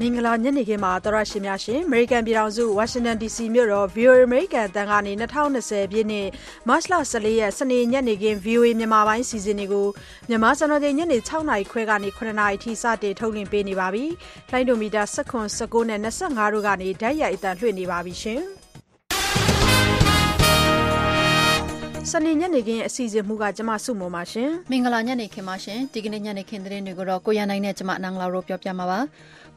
မင်္ဂလာညနေခင်းပါသောရရှင်များရှင်အမေရိကန်ပြည်ထောင်စုဝါရှင်တန် DC မြို့တော် VOA အမေရိကန်အတန်းကနေ2020ပြည့်နှစ်မတ်လ14ရက်စနေညနေခင်း VOA မြန်မာပိုင်းစီစဉ်တွေကိုမြန်မာစံတော်ချိန်ညနေ6နာရီခွဲကနေ9နာရီထိစတင်ထုတ်လွှင့်ပေးနေပါပြီ။လိုင်းဒိုမီတာ19 19နဲ့25တို့ကနေဓာတ်ရိုက်အတန်းလွှင့်နေပါပြီရှင်။စနေညနေခင်းအစီအစဉ်မှုကကျမစုမုံပါရှင်မင်္ဂလာညနေခင်းပါရှင်ဒီကနေ့ညနေခင်းသတင်းတွေကိုတော့ကိုရနိုင်နဲ့ကျမနန်းလာတို့ပြောပြမှာပါ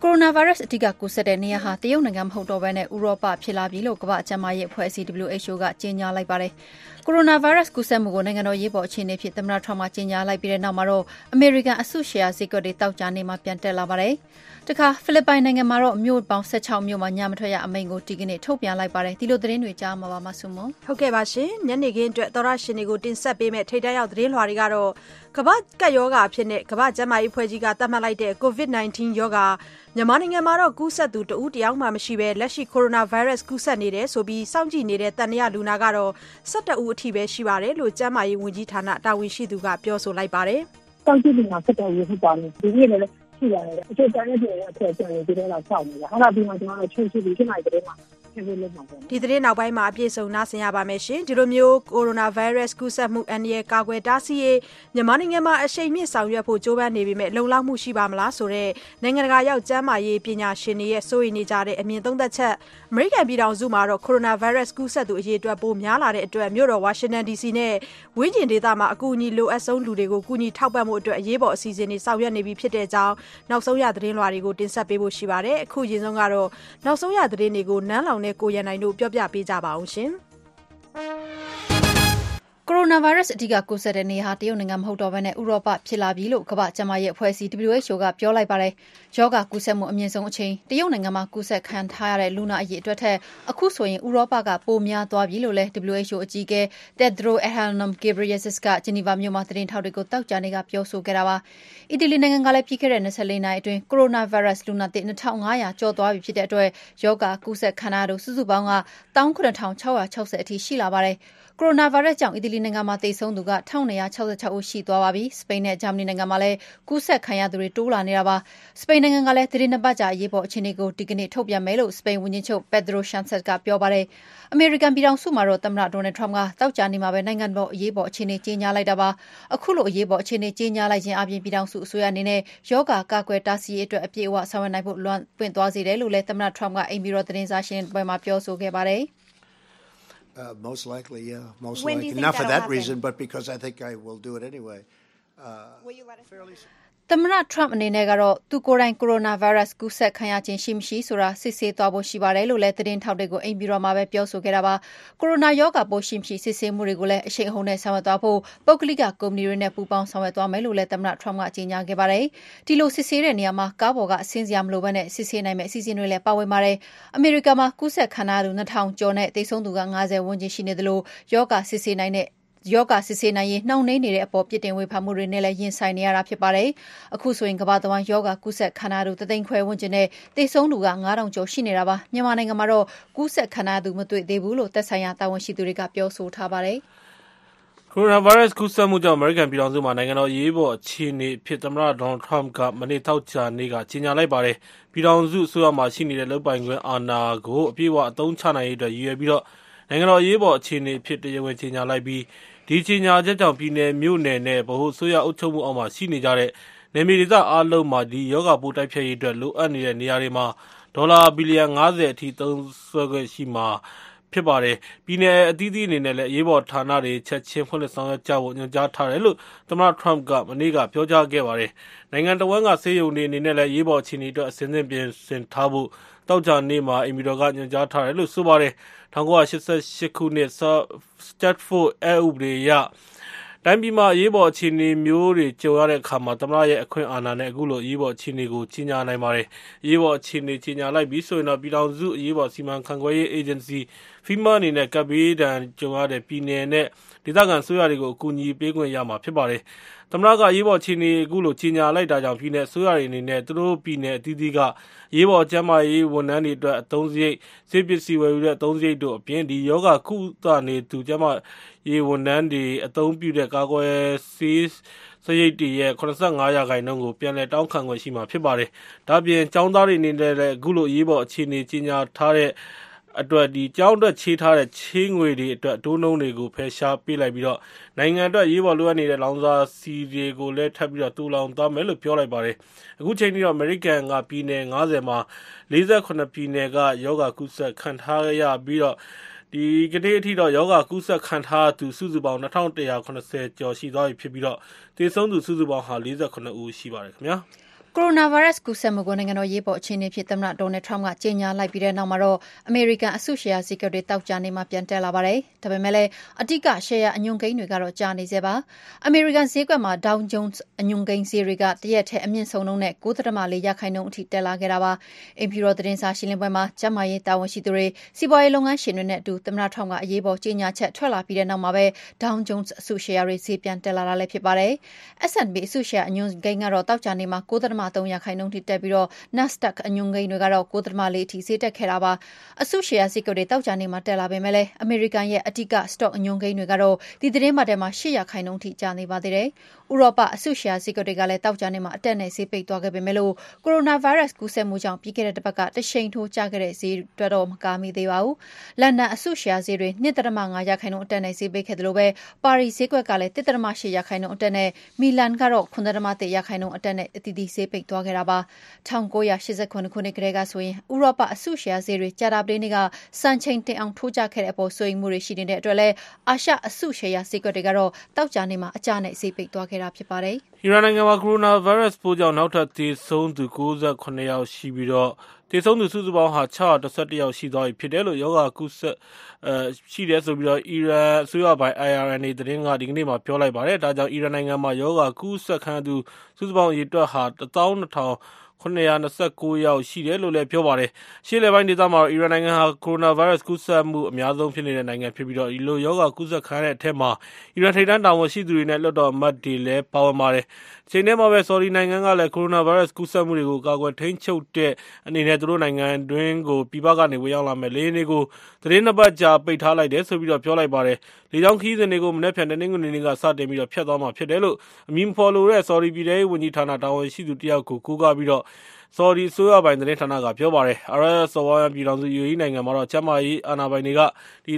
ကိုရိုနာဗိုင်းရပ်စ် အဓိကကူးစက်တဲ့နေရာဟာ တရုတ်နိုင်ငံမဟုတ်တော့ဘဲနဲ့ဥရောပဖြစ်လာပြီလို့ ကမ္ဘာ့ကျန်းမာရေးအဖွဲ့အစည်း WHO က ကြေညာလိုက်ပါတယ်။ကိုရိုနာဗိုင်းရပ်စ်ကူးစက်မှုကို နိုင်ငံတော်ရေးပေါ်အခြေအနေဖြစ် သမ္မတထရမ့်ကကြေညာလိုက်ပြီးတဲ့နောက်မှာတော့ အမေရိကန် အစုရှယ်ယာဈေးကွက်တွေတောက်ကြနေမှပြန်တက်လာပါတယ်။ တခါဖိလစ်ပိုင်နိုင်ငံမှာတော့မြို့ပေါင်း16မြို့မှာညမထွက်ရအမိန့်ကိုဒီကနေ့ထုတ်ပြန်လိုက်ပါတယ်။ဒီလိုသတင်းတွေကြားမှာပါမဆုမ။ဟုတ်ကဲ့ပါရှင်။ညနေခင်းအတွက်သောရရှင်တွေကိုတင်ဆက်ပေးမယ့်ထိတ်တရောက်သတင်းလွှာတွေကတော့ကမ္ဘာကပ်ရောဂါအဖြစ်နဲ့ကမ္ဘာ့ကျန်းမာရေးအဖွဲ့ကြီးကသတ်မှတ်လိုက်တဲ့ COVID-19 ရောဂါမြန်မာနိုင်ငံမှာတော့ကူးစက်သူတဦးတယောက်မှမရှိဘဲလက်ရှိကိုရိုနာဗိုင်းရပ်စ်ကူးစက်နေတယ်ဆိုပြီးစောင့်ကြည့်နေတဲ့တန်ရလူနာကတော့12ဦးအထိပဲရှိပါတယ်လို့ကျန်းမာရေးဝန်ကြီးဌာနတာဝန်ရှိသူကပြောဆိုလိုက်ပါတယ်။စောင့်ကြည့်လူနာ12ဦးဖြစ်ပါတယ်။ဒီနေ့လည်း ရှိရတယ်။အကျဉ်းတန်းတဲ့တွေအထက်ကျန်နေဒီထဲတော့စောင့်နေတာ။အဲ့ဒါပြီးမှကျွန်တော်တို့ချုပ်ရှိပြီးဖြစ်နိုင်တဲ့မှာဒီသတင်းနောက်ပိုင်းမှာအပြည့်စုံနားဆင်ရပါမယ်ရှင်ဒီလိုမျိုးကိုရိုနာဗိုင်းရပ်စ်ကူးစက်မှုအန္တရာယ်ကာကွယ်တားဆီးရေးမြန်မာနိုင်ငံမှာအရှိန်မြင့်ဆောင်ရွက်ဖို့ကြိုးပမ်းနေပေမဲ့လုံလောက်မှုရှိပါမလားဆိုတဲ့နိုင်ငံတကာရောက်ကျန်းမာရေးပညာရှင်တွေရဲ့စိုးရိမ်နေကြတဲ့အမြင်သုံးသက်ချက် အမေရိကန်ပြည်ထောင်စုမှာတော့ကိုရိုနာဗိုင်းရပ်စ်ကူးစက်သူအရေအတွက်ပိုများလာတဲ့အတွက်မြို့တော်ဝါရှင်တန် DC နဲ့ဝင်းကျင်ဒေသမှာအကူအညီလိုအပ်ဆုံးလူတွေကိုကူညီထောက်ပံ့မှုအတွက်အရေးပေါ်အစီအစဉ်တွေဆောင်ရွက်နေပြီဖြစ်တဲ့အကြောင်းနောက်ဆုံးရသတင်းလွှာတွေကိုတင်ဆက်ပေးဖို့ရှိပါတယ်အခုရင်ဆုံးကတော့နောက်ဆုံးရသတင်းတွေကိုနန်းလောင်နဲ့ကိုရန်နိုင်တို့ပြောပြပေးကြပါအောင်ရှင် ကိုရိုနာဗိုင်းရပ်စ် အဓိကကူးစက်တဲ့နေရာဟာ တရုတ်နိုင်ငံမဟုတ်တော့ဘဲနဲ့ဥရောပဖြစ်လာပြီလို့ ကမ္ဘာ့ကျန်းမာရေးအဖွဲ့အစည်း WHO က ပြောလိုက်ပါတယ်။ရောဂါကူးစက်မှု အမြင့်ဆုံးအချိန် တရုတ်နိုင်ငံမှာ ကူးစက်ခံထားရတဲ့ လူနာအရေအတွက်ထက် အခုဆိုရင် ဥရောပက ပိုများသွားပြီလို့လည်း WHO အကြီးအကဲ Tedros Adhanom Ghebreyesus က ဂျနီဗာမြို့မှာ သတင်းထောက်တွေကို သောကြာနေ့က ပြောဆိုခဲ့တာပါ။အီတလီနိုင်ငံကလည်း ပြီးခဲ့တဲ့24နာရီအတွင်း ကိုရိုနာဗိုင်းရပ်စ် လူနာသစ်2500ကျော်သွားပြီဖြစ်တဲ့အတွက် ရောဂါကူးစက်ခံရသူ စုစုပေါင်းက19660အထိ ရှိလာပါတယ်။ ကိုရိုနာဗိုင်းရပ်စ်ကြောင့် အီတလီနိုင်ငံမှာ သေဆုံးသူက1266ဦး ရှိသွားပါပြီ။စပိန်နဲ့ ဂျာမနီနိုင်ငံမှာလည်း ကူးစက်ခံရသူတွေ တိုးလာနေတာပါ။စပိန်နိုင်ငံကလည်း သီတင်းနှစ်ပတ်ကြာ အရေးပေါ်အခြေအနေကို ဒီကနေ့ ထုတ်ပြန်မယ်လို့ စပိန်ဝန်ကြီးချုပ် Pedro Sanchez က ပြောပါတယ်။အမေရိကန်ပြည်ထောင်စုမှာတော့ သမ္မတ Donald Trump က သောကြာနေ့မှာပဲ နိုင်ငံတော်အရေးပေါ်အခြေအနေ ကြေညာလိုက်တာပါ။အခုလို အရေးပေါ်အခြေအနေ ကြေညာလိုက်ခြင်းအပြင်ပြည်ထောင်စုအစိုးရအနေနဲ့ ရောဂါကာကွယ်တားဆီးရေးအတွက် အပြည့်အဝဆောင်ရွက်နိုင်ဖို့ လွှမ်းပွင့်သွားစေတယ်လို့လည်း သမ္မတ Trump က အိမ်ဖြူတော် သတင်းစာရှင်းပွဲမှာ ပြောဆိုခဲ့ပါတယ်။ Uh, most likely, yeah, most when likely. Not for that happen? reason, but because I think I will do it anyway. Uh, will you let us fairly. သမ္မတ Trump အနေနဲ့ကတော့ သူကိုယ်တိုင် ကိုရိုနာဗိုင်းရပ်စ် ကူးစက်ခံရခြင်း ရှိမရှိဆိုတာ စစ်ဆေးသွားဖို့ ရှိပါတယ်လို့လည်း သတင်းထောက်တွေကို အိမ်ပြည်တော်မှာပဲ ပြောဆိုခဲ့တာပါ။ကိုရိုနာရောဂါပိုးရှိမရှိ စစ်ဆေးမှုတွေကိုလည်း အရှိန်အဟုန်နဲ့ ဆောင်ရွက်သွားဖို့ ပုဂ္ဂလိက ကုမ္ပဏီတွေနဲ့ ပူးပေါင်းဆောင်ရွက်သွားမယ်လို့လည်း သမ္မတ Trump က ကြေညာခဲ့ပါတယ်။ဒီလို စစ်ဆေးတဲ့နေရာမှာ ကားပေါ်ကအဆင်းစရာမလိုဘဲနဲ့စစ်ဆေးနိုင်မယ့် အစီအစဉ်တွေလည်း ပါဝင်ပါတယ်။အမေရိကန်မှာ ကူးစက်ခံရသူ2000ကျော်နဲ့ သေဆုံးသူက90ဝန်းကျင်ရှိနေသလို ရောဂါစစ်ဆေးနိုင်တဲ့ ရောဂါစစ်ဆေးနိုင်ရေး နှောင့်နှေးနေတဲ့အပေါ် ပြစ်တင်ဝေဖန်မှုတွေနဲ့လည်း ရင်ဆိုင်နေရတာဖြစ်ပါတယ်။အခုဆိုရင် ကမ္ဘာတဝန်း ရောဂါကူးစက်ခံရသူတသိန်းခွဲဝန်းကျင်နဲ့ သေဆုံးသူက9000ကျော်ရှိနေတာပါ။မြန်မာနိုင်ငံမှာတော့ ကူးစက်ခံရသူ မတွေ့သေးဘူးလို့ သက်ဆိုင်ရာတာဝန်ရှိသူတွေက ပြောဆိုထားပါတယ်။ကိုရိုနာဗိုင်းရပ်စ် ကူးစက်မှုကြောင့် အမေရိကန်ပြည်ထောင်စုမှာ နိုင်ငံတော်ရေးပေါ်အခြေအနေဖြစ် သမ္မတဒေါ်နယ်ထရမ့်ကမနေ့တောက်ချာနေ့က ကြေညာလိုက်ပါတယ်။ပြည်ထောင်စုအစိုးရမှာ ရှိနေတဲ့ လုပ်ပိုင်ခွင့်အာဏာကို အပြည့်အဝ အသုံးချနိုင်ရေးအတွက် ရည်ရွယ်ပြီးတော့နိုင်ငံတော်ရေးပေါ်အခြေအနေဖြစ် တရားဝင်ကြေညာလိုက်ပြီး ဒီ ကြေညာချက်ကြောင့် ပြည်နယ်မြို့နယ်နဲ့ ဗဟိုအစိုးရအုပ်ချုပ်မှုအောက်မှာ ရှိနေကြတဲ့ နယ်မြေဒေသအားလုံးမှာ ဒီရောဂါပိုး တိုက်ဖျက်ရေးအတွက် လိုအပ်နေတဲ့ နေရာတွေမှာ ဒေါ်လာ ဘီလီယံ90အထိ သုံးစွဲခွင့်ရှိမှာ ဖြစ်ပါတယ်။ပြည်နယ်အသီးသီးအနေနဲ့လည်း အရေးပေါ်ဌာနတွေ ချက်ချင်း ဖွင့်လှစ်ဆောင်ရွက်ကြဖို့ ညွှန်ကြားထားတယ်လို့ သမ္မတ Trump က မနေ့က ပြောကြားခဲ့ပါတယ်။နိုင်ငံတဝန်းက ဆေးရုံတွေအနေနဲ့လည်း အရေးပေါ်အခြေအနေအတွက်အစဉ်စဉ်ပြင်ဆင်ထားဖို့ သောကြာနေ့မှာအိမ်ဖြူတော်ကညွှန်ကြားထားတယ်လို့ဆိုပါတယ်။၁၉၈၈ခုနှစ် Stratford အက်ဥပဒေအရတိုင်းပြည်မှာအရေးပေါ်အခြေအနေမျိုးတွေကြုံရတဲ့အခါမှာသမ္မတရဲ့အခွင့်အာဏာနဲ့အခုလိုအရေးပေါ်အခြေအနေကိုကြေညာနိုင်ပါတယ်။အရေးပေါ်အခြေအနေကြေညာလိုက်ပြီဆိုရင်တော့ပြည်ထောင်စုအရေးပေါ်စီမံခန့်ခွဲရေးအေဂျင်စီ FEMA အနေနဲ့ကပ်ဘေးဒဏ်ကြုံရတဲ့ပြည်နယ်နဲ့ဒေသခံအစိုးရတွေကိုအကူအညီပေးခွင့်ရမှာဖြစ်ပါတယ်။သမ္မတကအရေးပေါ်အခြေအနေအခုလိုကြေညာလိုက်တာကြောင့်ပြည်နယ်အစိုးရတွေအနေနဲ့သူတို့ပြည်နယ်အသီးသီးကအရေးပေါ်ကျန်းမာရေးဝန်ထမ်းတွေအတွက်အသုံးစရိတ်၊ဆေးပစ္စည်းဝယ်ယူတဲ့အသုံးစရိတ်တို့အပြင်ဒီရောဂါကုသနေသူကျန်းမာရေးဝန်ထမ်းတွေအသုံးပြုတဲ့ကာကွယ်ဆေးစရိတ်တွေရဲ့၇၅ရာခိုင်နှုန်းကိုပြန်လည်တောင်းခံခွင့်ရှိမှာဖြစ်ပါတယ်။ဒါ့အပြင်ကျောင်းသားတွေအနေနဲ့လည်းအခုလိုအရေးပေါ်အခြေအနေကြေညာထားတဲ့ အတွက်ကျောင်းအတွက်ချေးထားတဲ့ချေးငွေတွေအတွက်အတိုးနှုန်းတွေကိုဖယ်ရှားပေးလိုက်ပြီးနိုင်ငံအတွက်အရေးပေါ်လိုအပ်နေတဲ့လောင်စာဆီတွေကိုလည်းထပ်ပြီးသိုလှောင်သွားမယ်လို့ပြောလိုက်ပါတယ်။အခုချိန်ထိတော့အမေရိကန်ကပြည်နယ်၅၀မှာ၄၇ပြည်နယ်ကရောဂါကူးစက်ခံထားရပြီးဒီကနေ့အထိတော့ရောဂါကူးစက်ခံထားရသူစုစုပေါင်း၂၁၇၀ကျော်ရှိသွားပြီဖြစ်ပြီးသေဆုံးသူစုစုပေါင်းဟာ၄၇ဦးရှိပါတယ်ခင်ဗျာ။ ကိုရိုနာဗိုင်းရပ်စ် ကူးစက်မှုကို နိုင်ငံတော် အရေးပေါ်အခြေအနေအဖြစ် သမ္မတ Donald Trump က ကြေညာလိုက်ပြီးတဲ့နောက်မှာတော့ အမေရိကန် အစုရှယ်ယာဈေးကွက်တွေ သောကြာနေ့မှာ ပြန်တက်လာပါတယ်။ဒါပေမယ့်လည်း အဓိက ရှယ်ယာအညွှန်းကိန်းတွေကတော့ ကျနေဆဲပါ။အမေရိကန်ဈေးကွက်မှာ Dow Jones အညွှန်းကိန်းဈေးတွေက တရက်တည်း အမြင့်ဆုံးနှုန်းနဲ့ ၉.၄ ရာခိုင်နှုန်းအထိ တက်လာခဲ့တာပါ။အိမ်ဖြူတော် သတင်းစာရှင်းလင်းပွဲမှာ ကျန်းမာရေးတာဝန်ရှိသူတွေ၊စီးပွားရေးလုပ်ငန်းရှင်တွေနဲ့အတူ သမ္မတ Trump က အရေးပေါ်ကြေညာချက် ထွက်လာပြီးတဲ့နောက်မှာပဲ Dow Jones အစုရှယ်ယာတွေ ဈေးပြန်တက်လာတာလည်း ဖြစ်ပါတယ်။ S&P အစုရှယ်ယာ အညွှန်းကိန်းကတော့ သောကြာနေ့မှာ ၉.၃ရာခိုင်နှုန်းထိတက်ပြီး Nasdaq အညွှန်းကိန်းတွေကတော့၉.၄အထိ ဈေးတက်ခဲ့တာပါ။အစုရှယ်ယာဈေးကွက်တွေ သောကြာနေ့မှာ တက်လာပေမယ့်လည်းအမေရိကန်ရဲ့ အဓိက စတော့အညွှန်းကိန်းတွေကတော့ ဒီသီတင်းပတ်ထဲမှာ ၈ ရာခိုင်နှုန်းထိ ကျနေပါသေးတယ်။ ဥရောပ အစုရှယ်ယာဈေးကွက်တွေကလည်း သောကြာနေ့မှာ အတက်နဲ့ ဈေးပိတ်သွားခဲ့ပေမယ့် ကိုရိုနာဗိုင်းရပ်စ် ကူးစက်မှုကြောင့် ပြီးခဲ့တဲ့တပတ်က တရှိန်ထိုးကျခဲ့တဲ့ ဈေးအတွက်တော့ မကာမိသေးပါဘူး။လန်ဒန်အစုရှယ်ယာဈေးတွေ ၂.၅ ရာခိုင်နှုန်းအတက်နဲ့ ဈေးပိတ်ခဲ့သလို ပါရီဈေးကွက်ကလည်း ၁.၈ ရာခိုင်နှုန်းအတက်နဲ့ မီလန်ကတော့ ၇.၁ ရာခိုင်နှုန်းအတက်နဲ့ အသီးသီး ဈေးပိတ်သွားခဲ့တာပါ။၁၉၈၇ ခုနှစ်ကတည်းကဆိုရင် ဥရောပ အစုရှယ်ယာဈေးတွေ ကြာသပတေးနေ့က စံချိန်တင်အောင် ထိုးကျခဲ့တဲ့အပေါ် စိုးရိမ်မှုတွေ ရှိနေတဲ့အတွက်လည်း အာရှ အစုရှယ်ယာဈေးကွက်တွေကတော့ သောကြာနေ့မှာ အကျနဲ့ ဈေးပိတ်သွားခဲ့တာဖြစ်ပါတယ်။အီရန်နိုင်ငံမှာကိုရိုနာဗိုင်းရပ်စ်ပိုးကြောင့်နောက်ထပ်သေဆုံးသူ၉၇ယောက်ရှိပြီးသေဆုံးသူစုစုပေါင်းဟာ၆၁၁ယောက်ရှိသွားပြီဖြစ်တယ်လို့ရောဂါကူးစက်ရှိတယ်ဆိုပြီးအီရန်အစိုးရပိုင် IRNA သတင်းကဒီကနေ့မှာပြောလိုက်ပါတယ်။ဒါကြောင့်အီရန်နိုင်ငံမှာရောဂါကူးစက်ခံရသူစုစုပေါင်းအရေအတွက်ဟာ၁ ၂,၀၀၀၇၂၉ယောက်ရှိတယ်လို့လည်းပြောပါတယ်။အရှေ့အလယ်ပိုင်းဒေသမှာတော့အီရန်နိုင်ငံဟာကိုရိုနာဗိုင်းရပ်စ်ကူးစက်မှုအများဆုံးဖြစ်နေတဲ့နိုင်ငံဖြစ်ပြီးဒီလိုရောဂါကူးစက်ခံရတဲ့အထဲမှာအီရန်ထိပ်တန်းတာဝန်ရှိသူတွေနဲ့လွှတ်တော်အမတ်တွေလည်းပါဝင်ပါတယ်။တချိန်တည်းမှာပဲဆော်ဒီနိုင်ငံကလည်းကိုရိုနာဗိုင်းရပ်စ်ကူးစက်မှုတွေကိုကာကွယ်ထိန်းချုပ်တဲ့အနေနဲ့သူတို့နိုင်ငံတွင်းကိုပြည်ပကနေဝင်ရောက်လာမယ့်လေယာဉ်တွေကိုသီတင်းနှစ်ပတ်ကြာပိတ်ထားလိုက်တယ်ဆိုပြီးပြောလိုက်ပါတယ်။လေကြောင်းခရီးစဉ်တွေကိုမနက်ဖြန်တနင်္ဂနွေနေ့ကစတင်ပြီးဖျက်သွားမှာဖြစ်တယ်လို့အမည်မဖော်လိုတဲ့ဆော်ဒီပြည်ထဲရေးဝန်ကြီးဌာနတာဝန်ရှိသူတယောက်ကိုကိုးကားပြီးဆော်ဒီအစိုးရပိုင်သတင်းဌာနကပြောပါတယ်။အာရပ်စော်ဘွားများပြည်ထောင်စု UAE နိုင်ငံမှာတော့ကျန်းမာရေးအာဏာပိုင်တွေက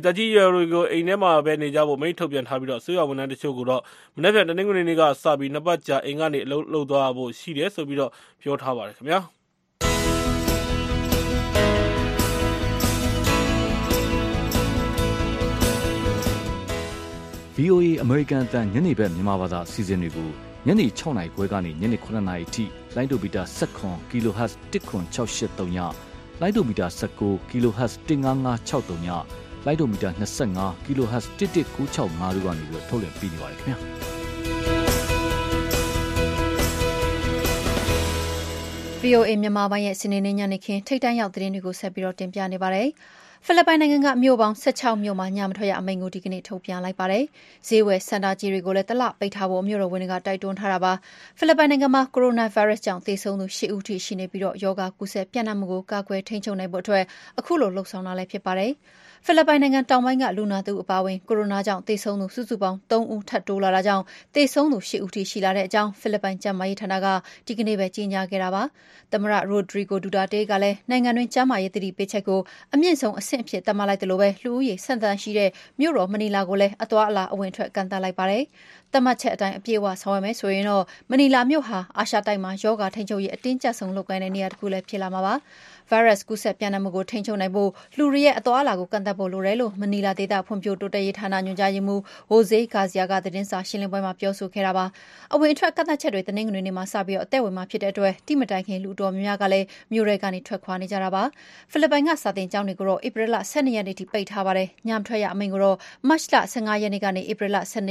သက်ကြီးရွယ်အိုတွေကိုအိမ်ထဲမှာပဲနေကြဖို့အမိန့်ထုတ်ပြန်ထားပြီးအစိုးရဝန်ထမ်းတချို့ကိုတော့မနက်ဖြန်တနင်္ဂနွေနေ့ကစပြီးနှစ်ပတ်ကြာအိမ်ကနေအလုပ်လုပ်သွားရဖို့ရှိတယ်လို့ပြောထားပါတယ်ခင်ဗျာ။ VOA အမေရိကန်အသံညနေဘက်မြန်မာဘာသာအစီအစဉ်တွေကိုညနေ6နာရီခွဲကနေညနေ9နာရီထိလိုင်းဒိုမီတာ7 kHz 10683ညလိုင်းဒိုမီတာ19 kHz 15563ညလိုင်းဒိုမီတာ25 kHz 11965တို့ကနေပြီးထုတ်လွှင့်ပေးနေပါတယ်ခင်ဗျာ VOA မြန်မာပိုင်းရဲ့စနေနေ့ညနေခင်းထိတ်တန့်ရောက်သတင်းတွေကိုဆက်ပြီးတော့တင်ပြနေပါတယ်။ ဖိလစ်ပိုင်နိုင်ငံကမြို့ပေါင်း ၁၆ မြို့မှာ ညမထွက်ရအမိန့်ကို ဒီကနေ့ ထုတ်ပြန်လိုက်ပါတယ်။ဈေးဝယ်စင်တာကြီးတွေကိုလည်း တလပိတ်ထားဖို့ မြို့တော်ဝန်တွေက တိုက်တွန်းထားတာပါ။ဖိလစ်ပိုင်နိုင်ငံမှာ ကိုရိုနာဗိုင်းရပ်စ်ကြောင့် သေဆုံးသူ ၈ ဦးထိ ရှိနေပြီး ရောဂါကူးစက်ပျံ့နှံ့မှုကို ကာကွယ်ထိန်းချုပ်နိုင်ဖို့အတွက်အခုလိုလှုံ့ဆော်တာလည်း ဖြစ်ပါတယ်။ ဖိလစ်ပိုင်နိုင်ငံတောင်ပိုင်းက လူနာတဦးအပါအဝင် ကိုရိုနာကြောင့်သေဆုံးသူ စုစုပေါင်း ၃ ဦးထပ်တိုးလာတာကြောင့် သေဆုံးသူ ၈ ဦးထိ ရှိလာတဲ့အကြောင်း ဖိလစ်ပိုင်ကျန်းမာရေးဌာနက ဒီကနေ့ပဲ ကြေညာခဲ့တာပါ။သမ္မတ Rodrigo Duterte ကလည်း နိုင်ငံတွင်း ကျန်းမာရေးသတိပေးချက်ကို အမြင့်ဆုံးအဆင့်အဖြစ် သတ်မှတ်လိုက်သလို လူဦးရေစံသန်းရှိတဲ့ မြို့တော်မနီလာကိုလည်း အသွားအလာ အဝင်အထွက် ကန့်သတ်လိုက်ပါတယ်။သတ်မှတ်ချက်အတိုင်း အပြည့်အဝဆောင်ရွက်မယ်ဆိုရင်တော့ မနီလာမြို့ဟာ အာရှတိုက်မှာ ရောဂါထိန်းချုပ်ရေး အတင်းကျပ်ဆုံးလုပ်ကိုင်တဲ့ နေရာတခုလည်း ဖြစ်လာမှာပါ။ ဗိုင်းရပ်စ်ကူးစက်ပျံ့နှံ့မှုကို ထိန်းချုပ်နိုင်ဖို့ လူတွေရဲ့အသွားအလာကို ကန့်သတ်ဖို့လိုတယ်လို့ မနီလာဒေသဖွံ့ဖြိုးတိုးတက်ရေးဌာန ညွှန်ကြားရေးမှူး Jose Garcia က သတင်းစာရှင်းလင်းပွဲမှာ ပြောဆိုခဲ့တာပါ။အဝင်အထွက်ကန့်သတ်ချက်တွေ တနင်္ဂနွေနေ့မှာ စပြီး အသက်ဝင်မှာဖြစ်တဲ့အတွက်တိမတိုင်ခင် လူအတော်များများကလည်း မြို့ထဲကနေ ထွက်ခွာနေကြတာပါ။ဖိလစ်ပိုင်က စာသင်ကျောင်းတွေကိုတော့ ဧပြီလ ၁၂ ရက်နေ့ထိ ပိတ်ထားပါတယ်။ညမထွက်ရအမိန့်ကိုတော့ မတ်လ ၁၅ ရက်နေ့ကနေ ဧပြီလ ၁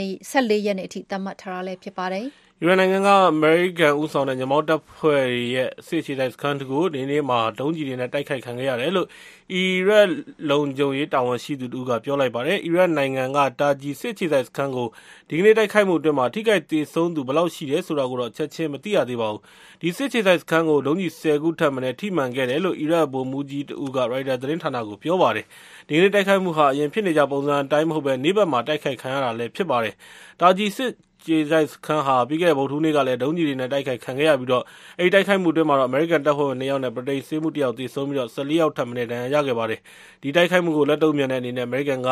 ၄ ရက်နေ့အထိ သတ်မှတ်ထားတာလည်း ဖြစ်ပါတယ်။ အီရန်နိုင်ငံကအမေရိကန်ဦးဆောင်တဲ့ညမောင်းတပ်ဖွဲ့တွေရဲ့စစ်အခြေစိုက်စခန်းတခုကိုဒီနေ့မှာဒုံးကျည်တွေနဲ့တိုက်ခိုက်ခံခဲ့ရတယ်လို့အီရတ်လုံခြုံရေးတာဝန်ရှိသူတူကပြောလိုက်ပါတယ်။အီရတ်နိုင်ငံကတာဂျီစစ်အခြေစိုက်စခန်းကိုဒီကနေ့တိုက်ခိုက်မှုအတွင်းမှာထိခိုက်သေးဆုံးသူဘယ်လောက်ရှိတယ်ဆိုတာကိုတော့ချက်ချင်းမသိရသေးပါဘူး။ဒီစစ်အခြေစိုက်စခန်းကိုဒုံးကျည်10ခုထပ်မံထိမှန်ခဲ့တယ်လို့အီရတ်ဗိုလ်မှူးကြီးတူကရိုက်တာသတင်းဌာနကိုပြောပါတယ်။ဒီကနေ့တိုက်ခိုက်မှုဟာအရင်ဖြစ်နေကြပုံစံအတိုင်းမဟုတ်ဘဲနေ့ဘက်မှာတိုက်ခိုက်ခံရတာလည်းဖြစ်ပါတယ်။တာဂျီစစ် ကျေဆိုင်စခန်းဟာပြီးခဲ့တဲ့ဗုဒ္ဓဟူးနေ့ကလည်းဒုံးကျည်တွေနဲ့တိုက်ခိုက်ခံခဲ့ရပြီးတော့အဲဒီတိုက်ခိုက်မှုအတွင်းမှာတော့အမေရိကန်တပ်ဖွဲ့ဝင်2ယောက်နဲ့ဗြိတိန်ဆေးမှု1ယောက်သေဆုံးပြီးတော့14ယောက်ထပ်မံဒဏ်ရာရခဲ့ပါတယ်။ဒီတိုက်ခိုက်မှုကိုလက်တုံ့ပြန်တဲ့အနေနဲ့အမေရိကန်က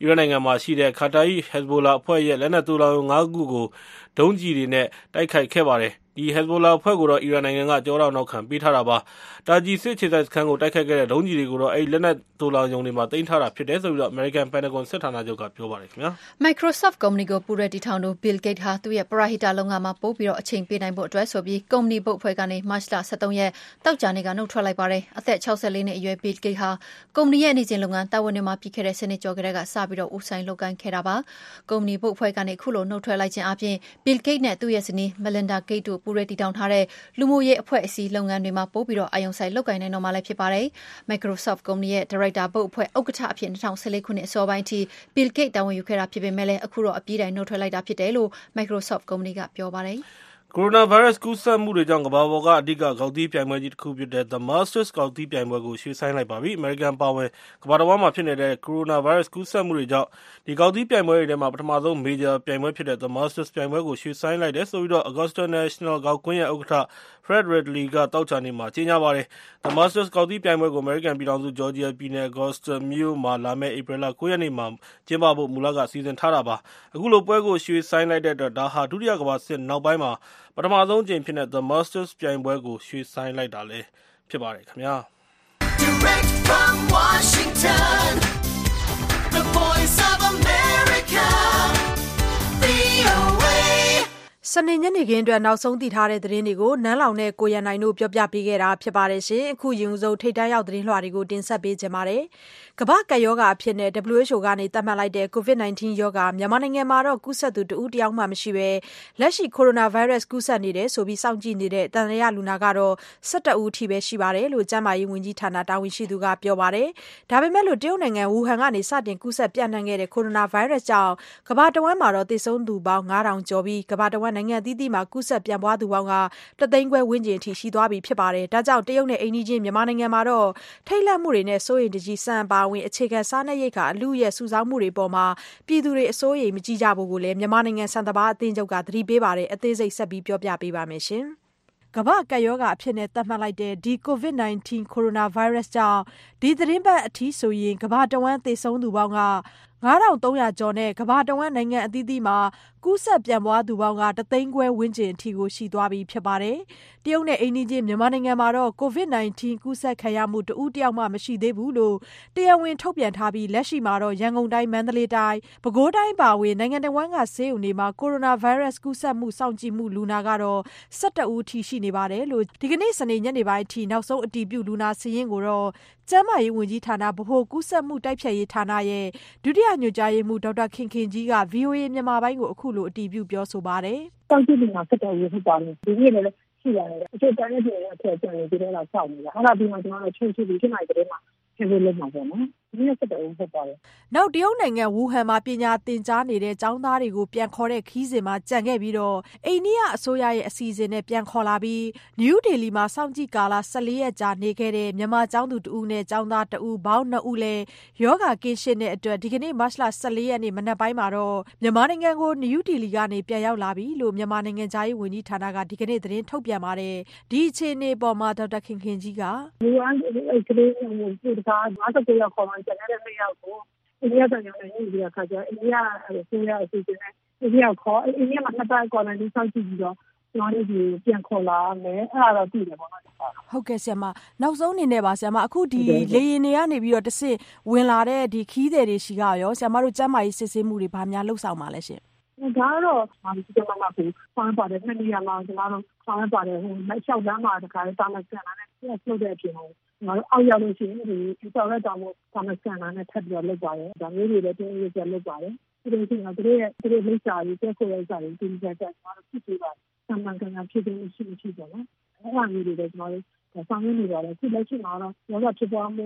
အီရတ်နိုင်ငံမှာရှိတဲ့ခါတာယီဟက်ဇ်ဘိုလာအဖွဲ့ရဲ့လက်နက်သိုလှောင်ရုံ၅ခုကိုဒုံးကျည်တွေနဲ့တိုက်ခိုက်ခဲ့ပါတယ်။ ဒီ ဟက်ဇ်ဘိုလာအဖွဲ့ကိုတော့ အီရန်နိုင်ငံကကြောထောက်နောက်ခံပေးထားတာပါ။တာဂျီ စစ်ခြေစိုက်စခန်းကို တိုက်ခိုက်ခဲ့တဲ့ ဒုံးကျည်တွေကိုတော့ အဲဒီ လက်နက်သိုလှောင်ရုံတွေမှာတင်ထားတာဖြစ်တယ်ဆိုပြီးတော့အမေရိကန်ပန်တဂွန်စစ်ဌာနချုပ်က ပြောပါတယ်ခင်ဗျာ။ Microsoft ကုမ္ပဏီကို ပူရတီထောင်သူ Bill Gates ဟာ သူ့ရဲ့ ပရဟိတလုပ်ငန်းမှာ ပို့ပြီးတော့အချိန်ပေးနိုင်ဖို့အတွက်ဆိုပြီး ကုမ္ပဏီဘုတ်ဖွဲ့ကနေ မတ်လ23ရက်တောက်ကြနေ့ကနှုတ်ထွက်လိုက်ပါတယ်။အသက်64နှစ်အရွယ် Bill Gates ဟာ ကုမ္ပဏီရဲ့ နေစဉ်လုပ်ငန်းတာဝန်တွေမှာ ပြီးခဲ့တဲ့စနစ်ကျော်ကလေးကစပြီးတော့ဦးဆိုင်လုပ်ကိုင်ခဲ့တာပါ။ကုမ္ပဏီဘုတ်ဖွဲ့ကနေ ခုလိုနှုတ်ထွက်လိုက်ခြင်းအပြင် Bill Gates နဲ့ သူ့ရဲ့ဇနီး Melinda Gates တို့ ပူရတီထောင်ထားတဲ့ လူမှုရေးအဖွဲ့အစည်းလုပ်ငန်းတွေမှာ ပိုပြီးတော့အာရုံစိုက်လုပ်ကိုင်နိုင်တော့မှာလည်း ဖြစ်ပါတယ်။ Microsoft ကုမ္ပဏီရဲ့ ဒါရိုက်တာဘုတ်အဖွဲ့ ဥက္ကဋ္ဌအဖြစ်2014ခုနှစ် အစောပိုင်းထိ Bill Gates တာဝန်ယူခဲ့တာဖြစ်ပေမဲ့လည်းအခုတော့ အပြီးတိုင်နှုတ်ထွက်လိုက်တာဖြစ်တယ်လို့ Microsoft ကုမ္ပဏီက ပြောပါတယ်။ ကိုရိုနာဗိုင်းရပ်စ် ကူးစက်မှုတွေကြောင့် ကမ္ဘာပေါ်က အဓိက ဂေါက်သီးပြိုင်ပွဲကြီးတခုဖြစ်တဲ့ The Masters ဂေါက်သီးပြိုင်ပွဲကို ရွှေ့ဆိုင်းလိုက်ပါပြီ။အမေရိကန်အပါအဝင် ကမ္ဘာတဝန်းမှာ ဖြစ်နေတဲ့ ကိုရိုနာဗိုင်းရပ်စ် ကူးစက်မှုတွေကြောင့် ဒီဂေါက်သီးပြိုင်ပွဲတွေထဲမှာ ပထမဆုံး မေဂျာပြိုင်ပွဲဖြစ်တဲ့ The Masters ပြိုင်ပွဲကို ရွှေ့ဆိုင်းလိုက်တယ်ဆိုပြီး Augusta National ဂေါက်ကွင်းရဲ့ ဥက္ကဋ္ဌ Fred Ridley က သောကြာနေ့မှာ ကြေညာပါတယ်။ The Masters ဂေါက်သီးပြိုင်ပွဲကို အမေရိကန်ပြည်ထောင်စု ဂျော်ဂျီယာပြည်နယ် Augusta မြို့မှာ လာမယ့် ဧပြီလ9ရက်နေ့မှာ ကျင်းပဖို့ မူလက စီစဉ်ထားတာပါ။အခုလို ပွဲကို ရွှေ့ဆိုင်းလိုက်တဲ့အတွက် ဒါဟာ ဒုတိယကမ္ဘာစစ်နောက်ပိုင်းမှာပ ထမဆုံးအကြိမ်ဖြစ်တဲ့ The Masters ပြိုင်ပွဲကိုရွှေ့ဆိုင်းလိုက်တာလည်းဖြစ်ပါတယ်ခင်ဗျာ။ Direct from Washington The Voice စနေညနေခင်းအတွက် နောက်ဆုံးသိထားတဲ့သတင်းတွေကို နန်းလောင်နဲ့ ကိုရန်နိုင်တို့ ပြောပြပေးခဲ့တာဖြစ်ပါတယ်ရှင်။အခုရင်ဆုံး ထိတ်တန်းရောက် သတင်းလွှာတွေကို တင်ဆက်ပေးကြပါမယ်။ကမ္ဘာ့ကပ်ရောဂါအဖြစ် WHO က သတ်မှတ်လိုက်တဲ့ COVID-19 ရောဂါ မြန်မာနိုင်ငံမှာ ကူးစက်သူ တဦးတယောက်မှမရှိဘဲ လက်ရှိ ကိုရိုနာဗိုင်းရပ်စ် ကူးစက်နေတယ်ဆိုပြီး စောင့်ကြည့်နေတဲ့ သံသယလူနာကတော့ ၁၁ ဦးအထိပဲ ရှိတယ်လို့ ကျန်းမာရေးဝန်ကြီးဌာန တာဝန်ရှိသူက ပြောပါတယ်။ဒါပေမဲ့တရုတ်နိုင်ငံ ဝူဟန်ကနေ စတင်ကူးစက် ပျံ့နှံ့ခဲ့တဲ့ ကိုရိုနာဗိုင်းရပ်စ်ကြောင့် ကမ္ဘာတဝန်းမှာ သေဆုံးသူပေါင်း၅ထောင်ကျော်ပြီး ကမ္ဘာတဝန်းနိုင်ငံအသီးသီးမှာကူးစက်ပြန့်ပွားသူပေါင်းတသိန်းခွဲဝန်းကျင်အထိရှိသွားပြီဖြစ်ပါတယ်။ဒါကြောင့်တရုတ်နဲ့အိမ်နီးချင်းမြန်မာနိုင်ငံမှာထိတ်လန့်မှုတွေနဲ့စိုးရိမ်တကြီးဆန်အပါအဝင်အခြေခံစားနပ်ရိက္ခာအလုအယက်စုဆောင်းမှုတွေအပေါ်မှာပြည်သူတွေအစိုးရိမ်မကြီးကြဖို့လည်းမြန်မာနိုင်ငံဆန်စပါးအသင်းချုပ်ကသတိပေးပါတယ်။အသေးစိတ်ဆက်ပြောပြပေးပါမယ်။ကမ္ဘာ့ကပ်ရောဂါအဖြစ်သတ်မှတ်လိုက်တဲ့ဒီ COVID-19 ကိုရိုနာဗိုင်းရပ်စ်ကြောင့်ဒီသီတင်းပတ်အထိဆိုရင်ကမ္ဘာတဝန်းသေဆုံးသူပေါင်း၅, ၃၀၀ကျော်နဲ့ ကမ္ဘာတဝန်း နိုင်ငံအသီးသီးမှာ ကူးစက်ပြန့်ပွားသူပေါင်းတသိန်းခွဲဝန်းကျင်အထိရှိသွားပြီဖြစ်ပါတယ်။တရုတ်နဲ့ အိမ်နီးချင်း မြန်မာနိုင်ငံမှာတော့ COVID-19 ကူးစက်ခံရမှု တဦးတယောက်မှ မရှိသေးဘူးလို့ တရားဝင် ထုတ်ပြန်ထားပြီး လက်ရှိမှာရန်ကုန်တိုင်း၊မန္တလေးတိုင်း၊ပဲခူးတိုင်း အပါအဝင် နိုင်ငံတဝန်းက ဆေးရုံတွေမှာ ကိုရိုနာဗိုင်းရပ်စ် ကူးစက်မှု စောင့်ကြည့်မှု လူနာကတော့ ၁၁ ဦးအထိ ရှိနေတယ်လို့ ဒီကနေ့ စနေ ညနေပိုင်းအထိ နောက်ဆုံး အတည်ပြုလူနာစာရင်းကိုတော့ ကျန်းမာရေးဝန်ကြီးဌာန ဗဟိုကူးစက်မှု တိုက်ဖျက်ရေးဌာနရဲ့ ဒုတိယညွှန်ကြားရေးမှူးဒေါက်တာခင်ခင်ကြီးကဗွီအိုအေမြန်မာပိုင်းကိုအခုလိုအတည်ပြုပြောဆိုပါတယ်။“စောင့်ကြည့်လူနာ ၁၁ ဦးဟုတ်ပါတယ်။ဒီနေ့လည်းရှိပါတယ်။တချို့တိုင်းနဲ့ပြည်နယ်ကအဖွဲ့ကျန်နေသေးတယ်အဲဒါစောင့်နေတာ။အဲဒါပြီးမှ ကျမတို့ ချိတ်ဆက်ပြီး ၈ နာရီသတင်းမှာထည့်ပေးလုပ်မှာပေါ့နော်။ ဒီနေ့၁၁ဦးဟုတ်ပါတယ်။”နောက်တရုတ်နိုင်ငံဝူဟန်မှာပညာသင်ကြားနေတဲ့ကျောင်းသားတွေကိုပြန်ခေါ်တဲ့ခရီးစဉ်မှာကျန်ခဲ့ပြီးအိန္ဒိယအစိုးရရဲ့အစီအစဉ်နဲ့ပြန်ခေါ်လာပြီးနယူးဒေလီမှာစောင့်ကြည့်ကာလ၁၄ရက်ကြာနေခဲ့တဲ့မြန်မာကျောင်းသူတဦးနဲ့ကျောင်းသားတဦးပေါင်း၂ဦးလည်းရောဂါကင်းရှင်းတဲ့အတွက်ဒီကနေ့မတ်လ၁၄ရက်မနက်ပိုင်းမှာမြန်မာနိုင်ငံကိုနယူးဒေလီကနေပြန်ရောက်လာပြီလို့မြန်မာနိုင်ငံခြားရေးဝန်ကြီးဌာနကဒီကနေ့သတင်းထုတ်ပြန်ပါတယ်။ဒီအခြေအနေအပေါ်မှာဒေါက်တာခင်ခင်ကြီးက“မူလကလေး၅၉ယောက်ခေါ်မှကျန်တဲ့၂ယောက်ကိုအိန္ဒိယသံရုံးနဲ့ညှိပြီးတဲ့အခါကျတော့အိန္ဒိယအစိုးရအစီအစဉ်နဲ့အိန္ဒိယခေါ်အိန္ဒိယမှာနှစ်ပတ် quarantine စောင့်ကြည့်ပြီးတော့ကျမတို့ဆီပြန်ခေါ်လာမယ်အဲဒါတော့သိတယ်ပေါ့နော်ဟုတ်ကဲ့ဆရာမနောက်ဆုံးအနေနဲ့ပါဆရာမအခုဒီလေရင်တွေကနေပြီးတော့တဆင့်ဝင်လာတဲ့ဒီခီးသည်တွေရှိကရောဆရာမတို့ကျန်းမာရေးစစ်ဆေးမှုတွေဘာများလှုပ်ဆောင်ပါလဲရှင်ဒါကတော့ဒီကမှာကိုဆောင်းပါတယ်နှစ်နေရာမှာကျမတို့ဆောင်းပါတယ်ဟိုလက်လျှောက်လမ်းမှာတခါတာမကန်လာနဲ့ဆုတ်တဲ့အပြင်ဟိုကျ မတို့အောက်ရောက်လို့ရှိရင်ဒီဆော်ရက်တောင်မို့တာမကန်လာနဲ့ထပ်ပြီးတော့လုပ်ပါတယ်ဒါမျိုးတွေလည်းတင်းရရလုပ်ပါတယ်ဒီလိုချင်းတော့သူတို့ရဲ့သူတို့မိစ္ဆာတွေတက်ဖို့ရဲ့ဥစ္စာတွေဒီကြက်တက်ကျွန်တော်ဖြစ်ပြီးပါဆမှန်ကန်ကန်ဖြစ်ပြီးရှိမရှိပေါ့နော်အဲ့ဒါမျိုးတွေလည်းကျွန်တော်ဆောင်ရနေကြတယ်ခုလက်ရှိမှာတော့ရောဂါဖြစ်ပွားမှု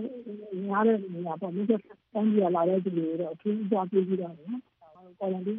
များတဲ့နေရာပေါ့မြစ်တန်းကြီးလာတဲ့ဒီလိုတော့အထူးကြပြပြီးတော့နော်ပေါ်လန်ဒီ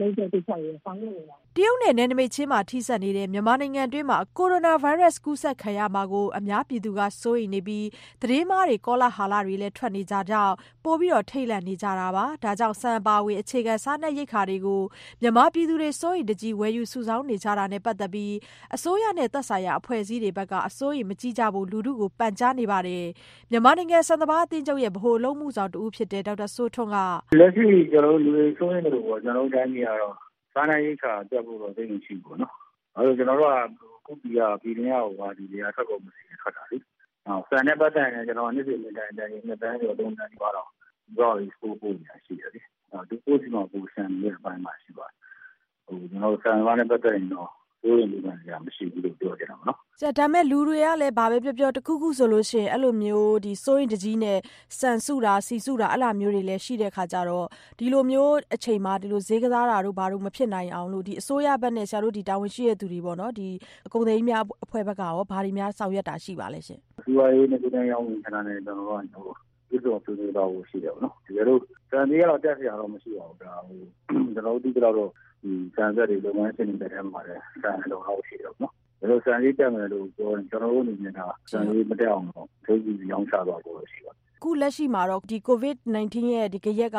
လိမ့်တဲ့ကိစ္စတွေဆောင်ရွက်နေတာ တရုတ်နဲ့ နယ်နိမိတ်ချင်းမှာ ထိစပ်နေတဲ့ မြန်မာနိုင်ငံတွင်းမှာ ကိုရိုနာဗိုင်းရပ်စ် ကူးစက်ခံရမှာကို အများပြည်သူက စိုးရိမ်နေပြီး သတင်းမှားတွေ ကောလာဟလတွေလည်း ထွက်နေကြကြောင်းပိုပြီးတော့ ထိတ်လန့်နေကြတာပါ။ဒါကြောင့်စံပါဝေအခြေခံ စားနပ်ရိက္ခာတွေကို မြန်မာပြည်သူတွေ စိုးရိမ်တကြီး ဝယ်ယူစုဆောင်းနေကြတာနဲ့ ပတ်သက်ပြီး အစိုးရနဲ့ သက်ဆိုင်ရာ အဖွဲ့အစည်းတွေဘက်က အစိုးရိမ်မကြီးကြဖို့ လူထုကို ပန်ကြားနေပါတယ်။မြန်မာနိုင်ငံစံတဘာအသင်းချုပ်ရဲ့ ဗဟိုအလုံးမှုဆောင်တဦးဖြစ်တဲ့ ဒေါက်တာစိုးထွန်းက လက်ရှိ ကျွန်တော်တို့ လူတွေ စိုးရိမ်နေလို့ပေါ့ ကျွန်တော်တို့ တိုင်းပြည်ကတော့ စားနပ်ရိက္ခာပြတ်ဖို့တော့သိနေရှိပေါ့နော်။အဲဒါကျွန်တော်တို့ကခုပြည်ကပြည်တွင်းရောက်ဟာဒီနေရာထွက်ကုန်မရှိထွက်တာလေ။အော်ဆန်နဲ့ပတ်သက်ရင်ကျွန်တော်နေ့စဉ်နေ့တိုင်းတိုင်းနှစ်တန်းကျော်သုံးတန်းဒီပါတော့တော့ export ပို့နေတာရှိတယ်လေ။အော်ဒီပို့စီမှာပို့ဆန်ရဲ့အပိုင်းမှာရှိပါတယ်။ဟိုကျွန်တော်ဆန်ဘာနဲ့ပတ်သက်ရင်တော့ စိုးရိမ်မှုကမရှိဘူးလို့ပြောကြတာပေါ့နော်ဆရာဒါမဲ့လူတွေကလည်းဘာပဲပြောပြောတခုခုဆိုလို့ရှိရင်အဲ့လိုမျိုးဒီစိုးရင်တကြီးနဲ့စံစုတာစီစုတာအဲ့လိုမျိုးတွေလည်းရှိတဲ့ခါကြတော့ဒီလိုမျိုးအချိန်မှာဒီလိုဈေးကစားတာတို့ဘာလို့မဖြစ်နိုင်အောင်လို့ဒီအစိုးရဘက်နဲ့ဆရာတို့ဒီတာဝန်ရှိတဲ့သူတွေပေါ့နော်ဒီအကုန်သိမ်းများအဖွဲ့ဘက်ကရောဘာတွေများဆောင်ရွက်တာရှိပါလဲရှင်စီဝါရေးနဲ့ပြည်ထောင်ရောင်းဝင်ခဏနဲ့ကျွန်တော်တို့က ပြည်စုံပြည်စုံတော့ရှိတယ်ပေါ့နော်ဒီလိုစံသေးကတော့တက်စရာတော့မရှိပါဘူးဒါဟိုကျွန်တော်တို့ဒီကတော့ဒီစံဆက်တွေလုပ်ငန်းရှင်တွေတက်မှာတယ်စံလုံးအောင်ရှိတယ်ပေါ့နော်ဘယ်လိုစံလေးတက်မယ်လို့ပြောရင်ကျွန်တော်တို့အနေနဲ့ကစံလေးမတက်အောင်တော့ဒုတိယရောင်းချသွားဖို့ရှိပါတယ် ခုလက်ရှိမှာတော့ ဒီ COVID-19 ရဲ့ဒီကရက်က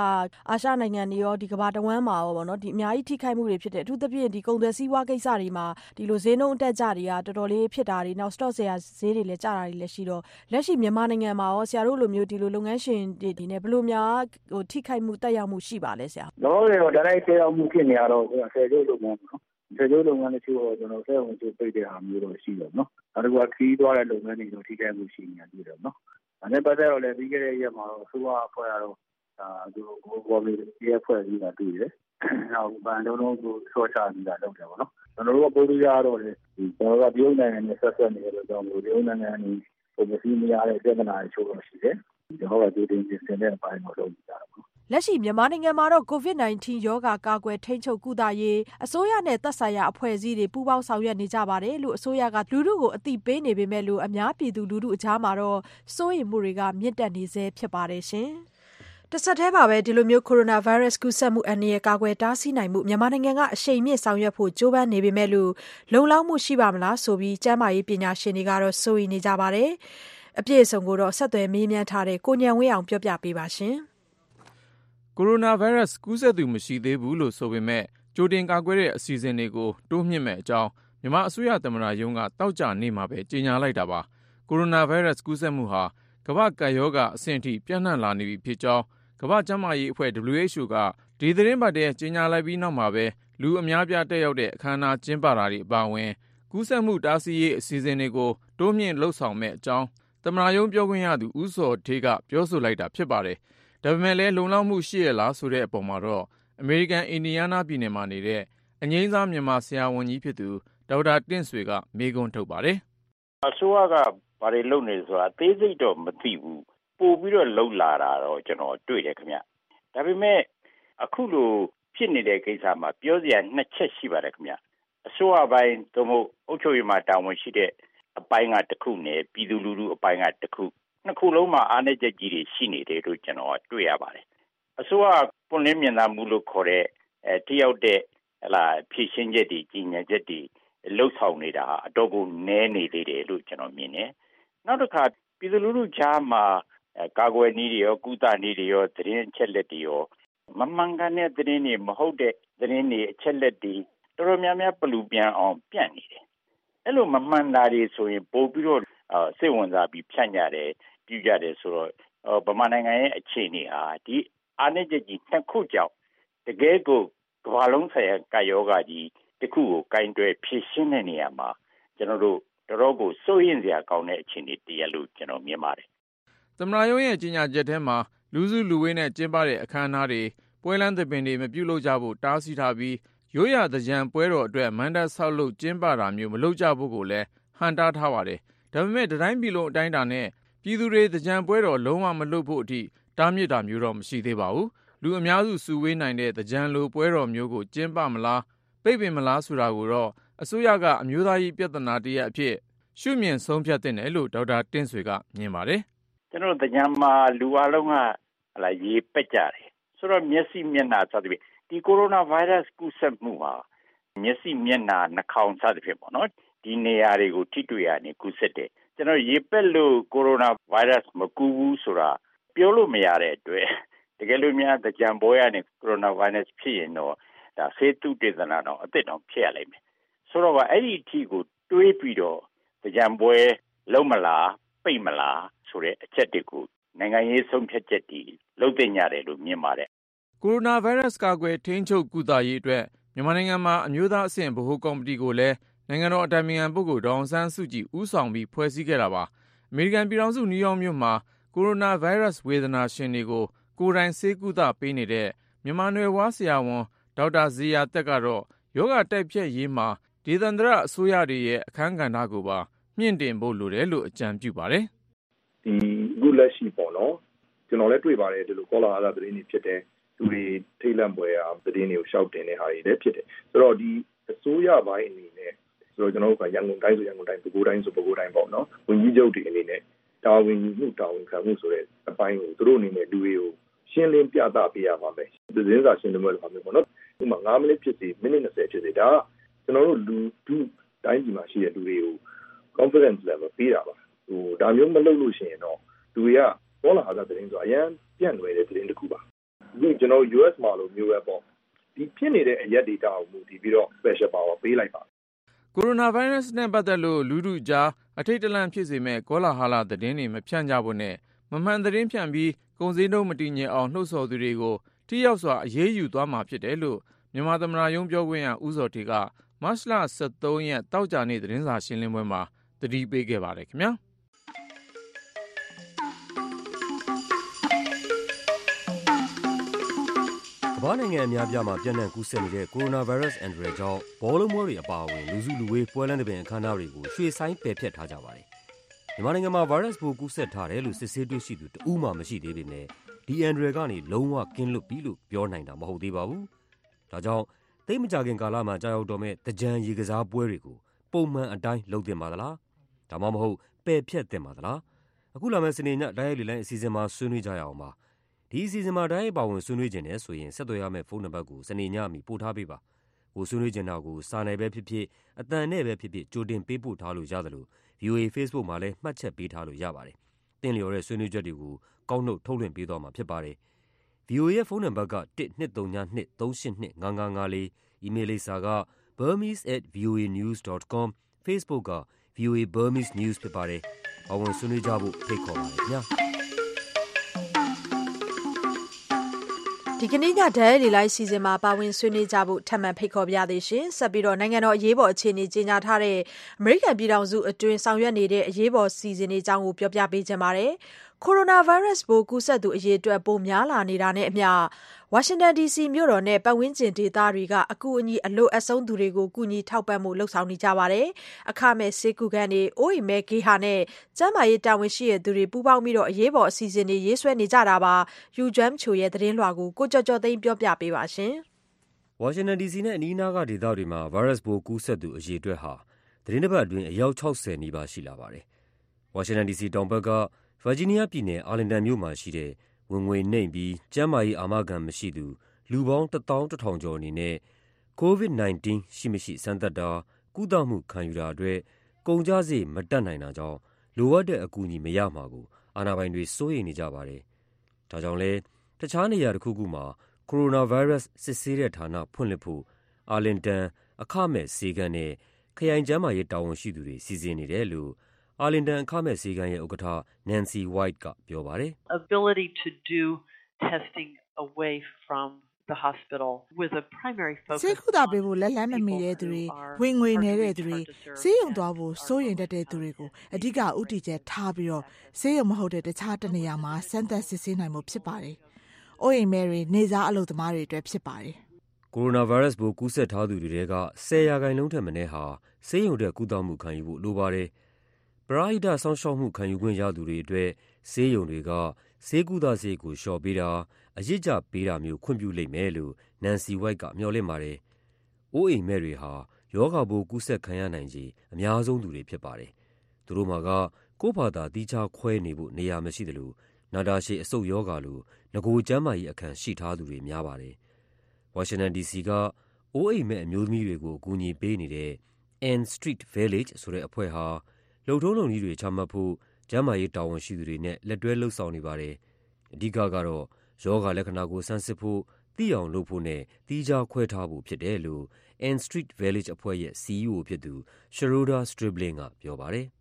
အာရှနိုင်ငံတွေရောဒီကမ္ဘာတဝန်းမှာရောပေါ့နော်ဒီအများကြီး ထိခိုက်မှုတွေဖြစ်တယ် အထူးသဖြင့်ဒီကုန်သွယ်စည်းဝါးကိစ္စတွေမှာ ဒီလို ဈေးနှုန်းအတက်ကြတွေက တော်တော်လေးဖြစ်တာတွေ နောက် stock ဆရာဈေးတွေလည်း ကျတာတွေလည်းရှိတော့ လက်ရှိ မြန်မာနိုင်ငံမှာရော ဆရာတို့လိုမျိုး ဒီလို လုပ်ငန်းရှင်တွေဒီနဲ့ ဘယ်လိုများဟိုထိခိုက်မှုတက်ရောက်မှု ရှိပါလဲဆရာ။တော့ရောဒါလိုက်တက်ရောက်မှုဖြစ်နေရတော့ဆယ်ကျိုးလုပ်ငန်းနော်။ဆယ်ကျိုးလုပ်ငန်းတချို့တော့ကျွန်တော်ဆက်ဝင်ကျိုးပိတ်တဲ့ဟာမျိုးတော့ ရှိတယ်နော်။နောက်တစ်ခုကခီးသွားတဲ့လုပ်ငန်းတွေတော့ ထိခိုက်မှုရှိနေတယ်နော်။ ဒါနဲ့ပတ်သက်တော့လည်း ပြီးခဲ့တဲ့ရက်မှာတော့ အစိုးရအဖွဲ့ကတော့ဒါသူဘော်မီရဲ့အဖွဲ့ကြီးကတွေ့တယ်။နောက်ဗန်လုံးလုံးကိုဆော့ချပြီးတာ လုပ်တယ်ပေါ့နော်။ကျွန်တော်တို့ကပိုးလို့ရတော့လေဒီကျွန်တော်တို့က တရုတ်နိုင်ငံနဲ့ ဆက်ဆက်နေရတော့ကြောင့်မို့ တရုတ်နိုင်ငံကနေပုံမစည်းမရတဲ့ ပြဿနာတွေချိုးလို့ရှိတယ်။ကျွန်တော်ကဒီတင်ပြင်ဆင်တဲ့အပိုင်းကိုလုပ်ကြတာပေါ့ လက်ရှိမြန်မာနိုင်ငံမှာတော့ COVID-19 ရောဂါကာကွယ်ထိန်းချုပ်ကုသရေး အစိုးရနဲ့သက်ဆိုင်ရာအဖွဲ့အစည်းတွေ ပူးပေါင်းဆောင်ရွက်နေကြပါတယ်လို့ အစိုးရက လူထုကို အသိပေးနေပေမဲ့လို့ အများပြည်သူလူထုအကြားမှာတော့ စိုးရိမ်မှုတွေက မြင့်တက်နေဆဲဖြစ်ပါတယ်ရှင်။တဆက်တည်းပါပဲ ဒီလိုမျိုး ကိုရိုနာဗိုင်းရပ်စ် ကူးစက်မှုအန္တရာယ် ကာကွယ်တားဆီးနိုင်မှုမြန်မာနိုင်ငံက အရှိန်မြင့်ဆောင်ရွက်ဖို့ ကြိုးပမ်းနေပေမဲ့လို့ လုံလောက်မှုရှိပါမလားဆိုပြီး ကျန်းမာရေးပညာရှင်တွေကတော့ စိုးရိမ်နေကြပါတယ်။အပြည့်အစုံကိုတော့ ဆက်သွယ်မေးမြန်းထားတဲ့ ကိုညံဝင်းအောင်ပြောပြပေးပါရှင်။ ကိုရိုနာဗိုင်းရပ်စ် ကူးစက်သူ မရှိသေးဘူးလို့ ဆိုပေမဲ့ကြိုတင်ကာကွယ်တဲ့ အစီအစဉ်တွေကို တိုးမြှင့်မယ့်အကြောင်း မြန်မာအစိုးရသမ္မတရုံးကတောက်ကြနေမှာပဲ ကြေညာလိုက်တာပါ ကိုရိုနာဗိုင်းရပ်စ် ကူးစက်မှုဟာ ကမ္ဘာကပ်ရောဂါအဆင့်အထိပြန့်နှံ့လာနေပြီဖြစ်ကြောင်း ကမ္ဘာ့ကျန်းမာရေးအဖွဲ့ WHO က ဒီသတင်းပတ်တည်းကြေညာလိုက်ပြီးနောက်မှာပဲ လူအများပြား တက်ရောက်တဲ့ အခမ်းအနား ကျင်းပတာတွေ အပါအဝင် ကူးစက်မှု တားဆီးရေး အစီအစဉ်တွေကို တိုးမြင့်လှုပ်ဆောင်မဲ့အကြောင်း သမ္မတရုံး ပြောခွင့်ရသူ ဦးစောထေးက ပြောဆိုလိုက်တာ ဖြစ်ပါတယ် ဒါပေမဲ့လည်း လုံလောက်မှု ရှိရလားဆိုတဲ့အပေါ်မှာတော့ အမေရိကန် အင်ဒီယားနားပြည်နယ်မှာနေတဲ့ အငိမ့်စား မြန်မာဆရာဝန်ကြီးဖြစ်သူ ဒေါက်တာတင့်ဆွေက မေးခွန်းထုတ်ပါတယ်။အစိုးရက ဘာတွေလုပ်နေဆိုတာ အသေးစိတ်တော့ မသိဘူး။ပို့ပြီးတော့လှုပ်လာတာတော့ ကျွန်တော်တွေ့တယ်ခင်ဗျ။ဒါပေမဲ့ အခုလိုဖြစ်နေတဲ့ကိစ္စမှာ ပြောစရာနှစ်ချက်ရှိပါတယ်ခင်ဗျ။အစိုးရပိုင်း သို့မဟုတ် အုပ်ချုပ်ရေးမှာ တာဝန်ရှိတဲ့အပိုင်းကတစ်ခုနဲ့ ပြည်သူလူထုအပိုင်းကတစ်ခု နှစ်ခုလုံးမှာအားနည်းချက်ကြီးတွေရှိနေတယ်လို့ကျွန်တော်တွေ့ရပါတယ်အစိုးရပွင့်လင်းမြင်သာမှုလို့ခေါ်တဲ့အဲတယောက်တဲ့ဟလာဖြည့်ရှင်းချက်တွေကြီးညာချက်တွေလှုပ်ဆောင်နေတာဟာအတော့ကိုနည်းနေသေးတယ်လို့ကျွန်တော်မြင်တယ်နောက်တစ်ခါပြည်သူလူထုကြားမှာကာကွယ်နည်းတွေရောကုသနည်းတွေရောသတင်းအချက်လက်တွေရောမမှန်ကန်တဲ့သတင်းတွေမဟုတ်တဲ့သတင်းတွေအချက်လက်တွေတော်တော်များများပလူပြန်အောင်ပြန့်နေတယ်အဲ့လိုမမှန်တာတွေဆိုရင်ပို့ပြီးတော့စိတ်ဝင်စားပြီးဖြန့်ကြတယ် ပြုကြတယ်ဆိုတော့ဗမာနိုင်ငံရဲ့အခြေအနေဟာဒီအာဏာချက်ကြီးနှစ်ခုကြောင့်တကယ်ကိုကမ္ဘာလုံးဆိုင်ရာကာယောဂါကြီးတစ်ခုကိုကင်တွယ်ဖြည့်ရှင်းတဲ့နေရာမှာကျွန်တော်တို့တော်တော်ကိုစိုးရင်စရာကောင်းတဲ့အခြေအနေတည်းလို့ကျွန်တော်မြင်ပါတယ်။သမ္မတရုံးရဲ့ကြီးညာချက်ထဲမှာလူစုလူဝေးနဲ့ကျင်းပတဲ့အခမ်းအနားတွေပွဲလန်းသပင်တွေမပြုလုပ်ကြဖို့တားဆီးထားပြီးရိုးရာသကြံပွဲတော်အတွက်မန္တဆောက်လုပ်ကျင်းပတာမျိုးမလုပ်ကြဖို့ကိုလည်းဟန်တားထားပါတယ်။ဒါပေမဲ့တိုင်းပြည်လုံးအတိုင်းအတာနဲ့ ပြည်သူတွေသကြံပွဲတော် လုံးဝမလုပ်ဖို့အထိ တားမြစ်တာမျိုးတော့ မရှိသေးပါဘူး လူအများစု စုဝေးနိုင်တဲ့ သင်္ကြန်လို ပွဲတော်မျိုးကို ကျင်းပမလား ပိတ်ပင်မလား ဆိုတာကိုတော့ အစိုးရက အမျိုးသားရေးပြဿနာတရပ်အဖြစ် ရှုမြင်ဆုံးဖြတ်သင့်တယ်လို့ ဒေါက်တာတင့်ဆွေက မြင်ပါတယ်။ကျွန်တော်တို့တရားမှာ လူအလုံးကဟလာရေးပက်ကြတယ် ဆိုတော့ မျက်စိ မျက်နှာ စသဖြင့် ဒီကိုရိုနာဗိုင်းရပ်စ် ကူးစက်မှုဟာ မျက်စိ မျက်နှာ နှာခေါင်း စသဖြင့်ပေါ့နော်ဒီနေရာတွေကို ထိတွေ့ရနေ ကူးစက်တယ် ကျွန်တော်ရေပက်လို့ကိုရိုနာဗိုင်းရပ်စ်မကူးဘူးဆိုတာပြောလို့မရတဲ့အတွက်တကယ်လို့များကြံပေါ်ရနေကိုရိုနာဗိုင်းရပ်စ်ဖြစ်ရင်တော့ဒါဆေးတုတေသနာတော့အစ်စ်တော့ဖြစ်ရလိမ့်မယ်ဆိုတော့အဲ့ဒီအထီကိုတွေးပြီးတော့ကြံပွဲလုံးမလားပိတ်မလားဆိုတဲ့အချက်တွေကိုနိုင်ငံရေးဆုံးဖြတ်ချက်တည်လုပ်တင်ကြတယ်လို့မြင်ပါတယ်ကိုရိုနာဗိုင်းရပ်စ်ကာကွယ်ထိန်းချုပ်ကုသရေးအတွက်မြန်မာနိုင်ငံမှာအမျိုးသားအဆင့်ဗဟိုကော်မတီကိုလည်း နိုင်ငံတော်အတိုင်ပင်ခံပုဂ္ဂိုလ် ဒေါအောင်ဆန်းစုကြည် ဦးဆောင်ပြီး ဖွဲ့စည်းခဲ့တာပါ။အမေရိကန်ပြည်ထောင်စု နယူးယောက်မြို့မှာ ကိုရိုနာဗိုင်းရပ်စ် ဝေဒနာရှင်တွေကို ကိုယ်တိုင် ဆေးကုသပေးနေတဲ့ မြန်မာနွယ်ဖွား ဆရာဝန် ဒေါက်တာဇေယျာသက်ကတော့ ရောဂါတိုက်ဖျက်ရေးမှာ ဒေသန္တရအစိုးရတွေရဲ့ အခန်းကဏ္ဍကိုပါ မြှင့်တင်ဖို့လိုတယ်လို့ အကြံပြုပါတယ်။ဒီအခုလက်ရှိပေါ့နော်။ကျနော်လည်းတွေ့ပါတယ် ဒီလိုကောလာဟလသတင်းတွေဖြစ်တယ်။လူတွေ ထိတ်လန့်ဖွယ်ရာ သတင်းတွေကို လျှောက်တင်တဲ့ဟာတွေလည်းဖြစ်တယ်။ဆိုတော့ ဒီအစိုးရပိုင်းအနေနဲ့ ဆိုတော့ကျွန်တော်တို့ကရန်ကုန်တိုင်းဆိုရန်ကုန်တိုင်းပဲခူးတိုင်းဆိုပဲခူးတိုင်းပေါ့နော်ဝန်ကြီးချုပ်တွေအနေနဲ့တာဝန်ယူမှုတာဝန်ခံမှုဆိုတဲ့အပိုင်းကိုသူတို့အနေနဲ့လူတွေကိုရှင်းလင်းပြသပေးရပါမယ်သတင်းစာရှင်းလင်းပွဲလိုပါမယ်ပေါ့နော်ဥပမာ9မိနစ်ဖြစ်စီမိနစ်20ဖြစ်စီဒါကကျွန်တော်တို့လူဒုတိုင်းပြည်မှာရှိတဲ့လူတွေကို confidence level ပေးတာပါဟိုဒါမျိုးမလုပ်လို့ရှိရင်တော့လူတွေကပေါ်လာတာသတင်းဆိုအရန်ပြန့်လွယ်တဲ့သတင်းတစ်ခုပါဒီကျွန်တော် US မှာလိုမျိုးပဲပေါ့ဒီဖြစ်နေတဲ့အရက် data ကိုမူတည်ပြီးတော့ special power ပေးလိုက်ပါ ကိုရိုနာဗိုင်းရပ်စ်နဲ့ ပတ်သက်လို့ လူထုကြား အထိတ်တလန့်ဖြစ်စေမယ့် ကောလာဟလ သတင်းတွေ မဖြန့်ကြဖို့နဲ့ မမှန်သတင်းဖြန့်ပြီး ကုန်စည်နှုန်း မတည်ငြိမ်အောင် လှုံ့ဆော်သူတွေကို ထိရောက်စွာ အရေးယူသွားမှာ ဖြစ်တယ်လို့ မြန်မာသမ္မတရုံး ပြောခွင့်ရ ဦးဇော်ဌေးက မတ်လ23ရက်တောက်ကြနေ့ သတင်းစာရှင်းလင်းပွဲမှာ သတိပေးခဲ့ပါတယ်ခင်ဗျာ။ ကမ္ဘာနိုင်ငံအများအပြားမှာ ပျံ့နှံ့ကူးစက်နေတဲ့ ကိုရိုနာဗိုင်းရပ်စ် အန္တရာယ်ကြောင့် ဘောလုံးပွဲတွေအပါအဝင် လူစုလူဝေး ပွဲလမ်းသဘင်အခမ်းအနားတွေကို ရွှေ့ဆိုင်း ပယ်ဖျက်ထားကြပါတယ်။မြန်မာနိုင်ငံမှာ ဗိုင်းရပ်စ်ပိုး ကူးစက်ထားတယ်လို့ စစ်ဆေးတွေ့ရှိသူ တဦးမှမရှိသေးပေမယ့်ဒီအန္တရာယ်ကနေ လုံးဝကင်းလွတ်ပြီလို့ ပြောနိုင်တာ မဟုတ်သေးပါဘူး။ဒါကြောင့် သိပ်မကြာခင်ကာလမှာ ကျရောက်တော့မယ့် သင်္ကြန်ရေကစားပွဲတွေကို ပုံမှန်အတိုင်း လုပ်သင့်ပါသလား။ဒါမှမဟုတ် ပယ်ဖျက်သင့်ပါသလား။အခုလာမယ့် စနေည တိုက်ရိုက်လေ့လိုင်းအစီအစဉ်မှာ ဆွေးနွေးကြရအောင်ပါ ဒီအစီအစဉ်မှာ တိုက်ရိုက်ပါဝင် ဆွေးနွေးချင်တယ်ဆိုရင် ဆက်သွယ်ရမယ့် ဖုန်းနံပါတ်ကို စနေညမီ ပို့ထားပေးပါ။ကိုယ်ဆွေးနွေးချင်တာကို စာနဲ့ပဲဖြစ်ဖြစ်၊အသံနဲ့ပဲဖြစ်ဖြစ် ကြိုတင်ပေးပို့ထားလို့ရသလို ဗွီအိုအေဖေ့စ်ဘုတ်မှာလည်း မှတ်ချက်ပေးထားလို့ရပါတယ်။သင့်လျော်တဲ့ ဆွေးနွေးချက်တွေကို ကောက်နုတ် ထုတ်လွှင့်ပေးသွားမှာ ဖြစ်ပါတယ်။ဗွီအိုအေရဲ့ ဖုန်းနံပါတ်က ၁၂၀၂၃၈၂၅၅၄၊အီးမေးလ်လိပ်စာက burmese@voanews.com ၊ဖေ့စ်ဘုတ်က VOA Burmese News ဖြစ်ပါတယ်။ပါဝင်ဆွေးနွေးကြဖို့ ဖိတ်ခေါ်ပါတယ်ခင်ဗျာ။ ဒီကနေ့ညဒဲရီလိုက်စီစဉ်မှာပါဝင်ဆွေးနွေးကြဖို့ထပ်မံဖိတ်ခေါ်ပြသေးရှင်ဆက်ပြီးတော့နိုင်ငံတော်အရေးပေါ်အခြေအနေကြီးညာထားတဲ့အမေရိကန်ပြည်ထောင်စုအတွင်းဆောင်ရွက်နေတဲ့အရေးပေါ်စီစဉ်နေကြောင်းကိုပြောပြပေးခြင်းပါတယ် ကိုရိုနာဗိုင်းရပ်စ်ပိုးကူးစက်သူအရေအတွက်ပိုများလာနေတာနဲ့အမျှဝါရှင်တန်ဒီစီမြို့တော်နဲ့ပတ်ဝန်းကျင်ဒေသတွေကအကူအညီအလိုအပ်ဆုံးသူတွေကိုကူညီထောက်ပံ့ဖို့လုပ်ဆောင်နေကြပါတယ်။အခမဲ့ဆေးကုခန်းတွေ၊အိုးအိမ်မဲ့ဂေဟာနဲ့ကျန်းမာရေးတာဝန်ရှိသူတွေပူးပေါင်းပြီးအရေးပေါ်အစီအစဉ်တွေရေးဆွဲနေကြတာပါ။ Yuzham Choo ရဲ့သတင်းလွှာကိုကိုကျော်ကျော်သိန်းပြောပြပေးပါမယ်။ဝါရှင်တန်ဒီစီနဲ့အနီးနားကဒေသတွေမှာဗိုင်းရပ်စ်ပိုးကူးစက်သူအရေအတွက်ဟာသီတင်းတပတ်အတွင်းအယောက်၆၀နီးပါးရှိလာပါတယ်။ဝါရှင်တန်ဒီစီတောင်ဘက်က ဗာဂျီးနီးယားပြည်နယ်၊အာလင်တန်မြို့မှာရှိတဲ့ ဝင်ငွေနိမ့်ပြီး ကျန်းမာရေးအာမခံမရှိသူ လူပေါင်း၁သောင်း၁ထောင်ကျော်အနေနဲ့ COVID-19 ရှိမရှိ စမ်းသပ်တာ၊ကုသမှုခံယူတာအတွက် ကုန်ကျစရိတ် မတတ်နိုင်တာကြောင့် လိုအပ်တဲ့အကူအညီမရမှာကို အာဏာပိုင်တွေ စိုးရိမ်နေကြပါတယ်။ဒါကြောင့်လည်း တခြားနေရာတခုခုမှာ ကိုရိုနာဗိုင်းရပ်စ် စစ်ဆေးတဲ့ဌာန ဖွင့်လှစ်ဖို့ အာလင်တန် အခမဲ့ဆေးခန်းနဲ့ ခရိုင်ကျန်းမာရေးတာဝန်ရှိသူတွေ စီစဉ်နေတယ်လို့ အာလင်တန် အခမဲ့ဆေးခန်းရဲ့ ဥက္ကဋ္ဌ Nancy White က ပြောပါတယ်။ “Ability to do testing away from the hospital with a primary focus ဆေးကုသပေးဖို့ လက်လှမ်းမမီတဲ့သူတွေ ဝင်ငွေနေတဲ့သူတွေ ဆေးရုံသွားဖို့ စိုးရိမ်တတ်တဲ့သူတွေကို အဓိကဥတီချက်ထားပြီးတော့ဆေးရုံမဟုတ်တဲ့ တခြားတနေရာမှာ စမ်းသပ်စစ်ဆေးနိုင်မှုဖြစ်ပါတယ်။အိုးအိမ်မဲတွေ နေစားအလုပ်သမားတွေအတွက် ဖြစ်ပါတယ်။ကိုရိုနာဗိုင်းရပ်စ်ပိုး ကူးစက်ထားသူတွေထဲက10ရာခိုင်နှုန်းထက်မနည်းဟာ ဆေးရုံတက် ကုသမှုခံယူဖို့ လိုပါတယ်။ ပရဟိတစောင့်ရှောက်မှု ခံယူခွင့်ရသူတွေအတွက် ဆေးရုံတွေက ဆေးကုသစရိတ်ကို လျှော့ပေးတာ၊အရစ်ကျပေးတာမျိုး ခွင့်ပြုလိမ့်မယ်လို့ Nancy White က မျှော်လင့်ပါတယ်။အိုးအိမ်မဲ့တွေဟာ ရောဂါပိုး ကူးစက်ခံရနိုင်ခြေ အများဆုံးသူတွေ ဖြစ်ပါတယ်။သူတို့မှာက ကိုယ့်ဖာသာ သီးခြားခွဲနေဖို့ နေရာမရှိသလို နာတာရှည် အဆုတ်ရောဂါလို နဂိုကျန်းမာရေးအခံရှိထားသူတွေ များပါတယ်။ဝါရှင်တန်ဒီစီက အိုးအိမ်မဲ့ အမျိုးသမီးတွေကို အကူအညီပေးနေတဲ့ Ann Street Village ဆိုတဲ့အဖွဲ့ဟာ လုပ်ထုံးလုပ်နည်းတွေ ချမှတ်ဖို့ ကျန်းမာရေးတာဝန်ရှိသူတွေနဲ့ လက်တွဲလုပ်ဆောင်နေပါတယ်။အဓိကကတော့ ရောဂါလက္ခဏာကို ဆန်းစစ်ဖို့၊သိအောင်လုပ်ဖို့နဲ့ သီးခြားခွဲထားဖို့ဖြစ်တယ်လို့ Ann Street Village အဖွဲ့ရဲ့ CEO ဖြစ်သူ Sharoda Stribling ကပြောပါတယ်။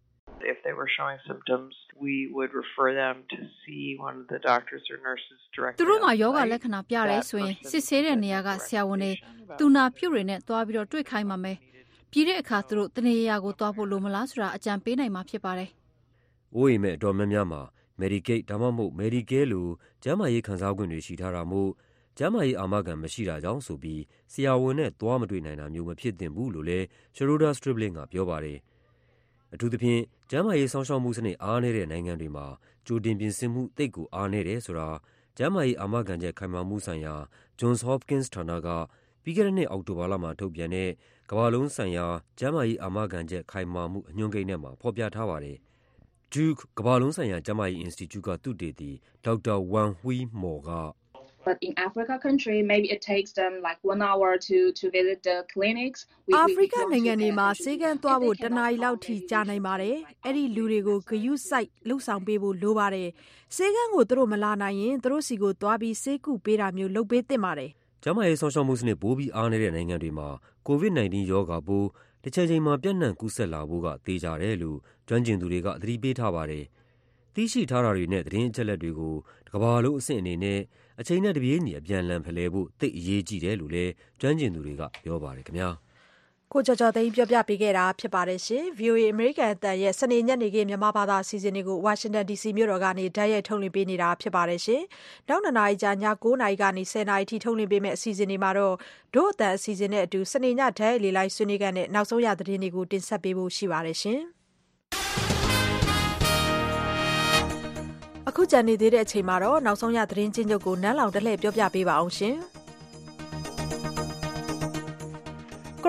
“သူတို့မှာ ရောဂါလက္ခဏာပြတယ်ဆိုရင် စစ်ဆေးတဲ့နေရာက ဆရာဝန်တွေ၊သူနာပြုတွေနဲ့ သွားပြီး တွေ့ခိုင်းပါမယ်။ ပြီးတဲ့အခါသူတို့တနေရာရာသွားဖို့လိုမလားဆိုတာအကြံပေးနိုင်မှာဖြစ်ပါတယ်။”အိုးအိမ်မဲ့အတော်များများမှာ Medicaid ဒါမှမဟုတ် Medicare လိုကျန်းမာရေးခံစားခွင့်တွေရှိထားတာမို့ကျန်းမာရေးအာမခံမရှိတာကြောင့်ဆိုပြီးဆရာဝန်နဲ့သွားမတွေ့နိုင်တာမျိုးမဖြစ်သင့်ဘူးလို့လည်း Sharoda Stribling ကပြောပါတယ်။အထူးသဖြင့်ကျန်းမာရေးစောင့်ရှောက်မှုစနစ်အားနည်းတဲ့နိုင်ငံတွေမှာကြိုတင်ပြင်ဆင်မှုသိပ်ကိုအားနည်းတယ်ဆိုတာကျန်းမာရေးအာမခံချက်ခိုင်မာမှုဆိုင်ရာ Johns Hopkins ဌာနကပြီးခဲ့တဲ့နှစ်အောက်တိုဘာလမှာထုတ်ပြန်တဲ့ ကမ္ဘာလုံးဆိုင်ရာ ကျန်းမာရေးအာမခံချက် ခိုင်မာမှု အညွှန်းကိန်းထဲမှာ ဖော်ပြထားပါတယ်။ Duke ကမ္ဘာလုံးဆိုင်ရာ ကျန်းမာရေးအင်စတီကျူကသုတေသီ ဒေါက်တာ Wen-Hui Mo က“အာဖရိကနိုင်ငံတွေမှာ ဆေးခန်းသွားဖို့ တနာရီလောက်ထိ ကြာနိုင်ပါတယ်။အဲဒီလူတွေကို ဂရုစိုက်လုပ်ဆောင်ပေးဖို့ လိုပါတယ်။ဆေးခန်းကို သူတို့မလာနိုင်ရင် သူတို့ဆီသွားပြီး ဆေးကုပေးတာမျိုး လုပ်ပေးသင့်ပါတယ်။” ကျန်းမာရေးစောင့်ရှောက်မှုစနစ် ပိုပြီးအားနည်းတဲ့ နိုင်ငံတွေမှာ COVID-19 ရောဂါပိုး တချိန်ချိန်မှာ ပျံ့နှံ့ကူးစက်လာဖို့က သေချာတယ်လို့ ကျွမ်းကျင်သူတွေက သတိပေးထားပါတယ်။သိရှိထားတာတွေနဲ့ သတင်းအချက်အလက်တွေကို တကမ္ဘာလုံးအဆင့်အနေနဲ့ အချိန်နဲ့တပြေးညီ အပြန်အလှန်ဖလှယ်ဖို့ သိပ်အရေးကြီးတယ်လို့လည်း ကျွမ်းကျင်သူတွေက ပြောပါတယ်ခင်ဗျား။ ကိုကျော်ကျော်သိန်းပြောပြပေးခဲ့တာပါ။ VOA အမေရိကန်အသံရဲ့စနေညနေခင်းမြန်မာဘာသာအစီအစဉ်တွေကိုဝါရှင်တန်ဒီစီမြို့တော်ကနေတိုက်ရိုက်ထုတ်လွှင့်ပေးနေတာပါ။နောက်၂နာရီကြာည၉နာရီကနေ၁၀နာရီအထိထုတ်လွှင့်ပေးမယ့်အစီအစဉ်တွေမှာတော့ဒို့အသံအစီအစဉ်နဲ့အတူစနေညတိုက်ရိုက်လေလှိုင်းဆွေးနွေးခန်းနဲ့နောက်ဆုံးရသတင်းတွေကိုတင်ဆက်ပေးဖို့ရှိပါတယ်။အခုကျန်နေသေးတဲ့အချိန်မှာတော့နောက်ဆုံးရသတင်းကျဉ်းချုပ်ကိုနန်းလောင်ဝ်ကတင်ပြပေးပါမယ်။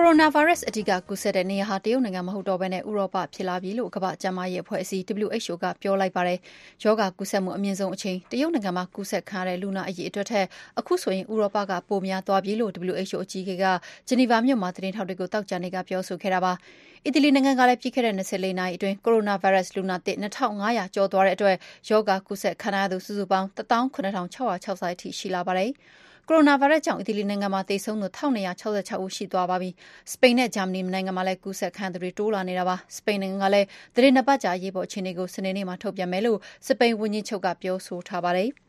ကိုရိုနာဗိုင်းရပ်စ် အဓိကကူးစက်တဲ့နေရာဟာ တရုတ်နိုင်ငံမဟုတ်တော့ဘဲ ဥရောပဖြစ်လာပြီလို့ ကမ္ဘာ့ကျန်းမာရေးအဖွဲ့အစည်း WHO က ပြောလိုက်ပါတယ်။ရောဂါကူးစက်မှု အမြင့်ဆုံးအချိန် တရုတ်နိုင်ငံမှာ ကူးစက်ခံရတဲ့ လူနာအရေအတွက်ထက် အခုဆိုရင် ဥရောပက ပိုများသွားပြီလို့ WHO အကြီးအကဲက ဂျနီဗာမြို့မှာ သတင်းထောက်တွေကို သောကြာနေ့က ပြောဆိုခဲ့တာပါ။အီတလီနိုင်ငံကလည်း ပြီးခဲ့တဲ့ ၂၄ နာရီအတွင်း ကိုရိုနာဗိုင်းရပ်စ် လူနာသစ် ၂,၅၀၀ ကျော်သွားတဲ့အတွက် ရောဂါကူးစက်ခံထားရသူ စုစုပေါင်း ၁၇,၆၆၀ ထိ ရှိလာပါတယ်။ ကိုရိုနာဗိုင်းရပ်စ်ကြောင့် အီတလီနိုင်ငံမှာ သေဆုံးသူ ၁,၂၆၆ ဦး ရှိသွားပါပြီ။စပိန်နဲ့ ဂျာမနီနိုင်ငံမှာလည်း ကူးစက်ခံရသူတွေ တိုးလာနေတာပါ။စပိန်နိုင်ငံကလည်း သီတင်းနှစ်ပတ်ကြာ အရေးပေါ်အခြေအနေကို စနေနေ့မှာ ထုတ်ပြန်မယ်လို့ စပိန်ဝန်ကြီးချုပ်က ပြောဆိုထားပါတယ်။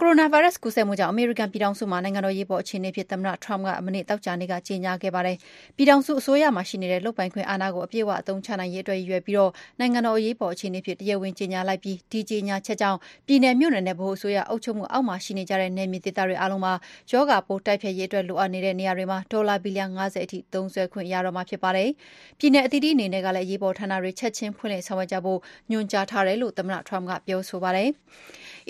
ကိုရိုနာဗိုင်းရပ်စ် ကူးစက်မှုကြောင့် အမေရိကန်ပြည်ထောင်စုမှာ နိုင်ငံတော် အရေးပေါ်အခြေအနေအဖြစ် သမ္မတ Trump က မနေ့ သောကြာနေ့က ကြေညာခဲ့ပါတယ်။ပြည်ထောင်စုအစိုးရမှာရှိနေတဲ့ လုပ်ပိုင်ခွင့်အာဏာကို အပြည့်အဝအသုံးချနိုင်ရေးအတွက် ရည်ရွယ်ပြီး နိုင်ငံတော် အရေးပေါ်အခြေအနေအဖြစ် တရားဝင်ကြေညာလိုက်ပြီး ဒီကြေညာချက်ကြောင့် ပြည်နယ် မြို့နယ်နဲ့ ဗဟိုအစိုးရအုပ်ချုပ်မှုအောက်မှာရှိနေကြတဲ့ နယ်မြေဒေသတွေအားလုံးမှာ ရောဂါပိုးတိုက်ဖျက်ရေးအတွက် လိုအပ်နေတဲ့နေရာတွေမှာ ဒေါ်လာ ဘီလီယံ ၅၀ထိ သုံးစွဲခွင့်ရတော့မှာဖြစ်ပါတယ်။ပြည်နယ်အသီးသီးအနေနဲ့လည်း အရေးပေါ်ဌာနတွေ ချက်ချင်းဖွင့်လှစ်ဆောင်ရွက်ကြဖို့ ညွှန်ကြားထားတယ်လို့ သမ္မတ Trump ကပြောဆိုပါတယ်။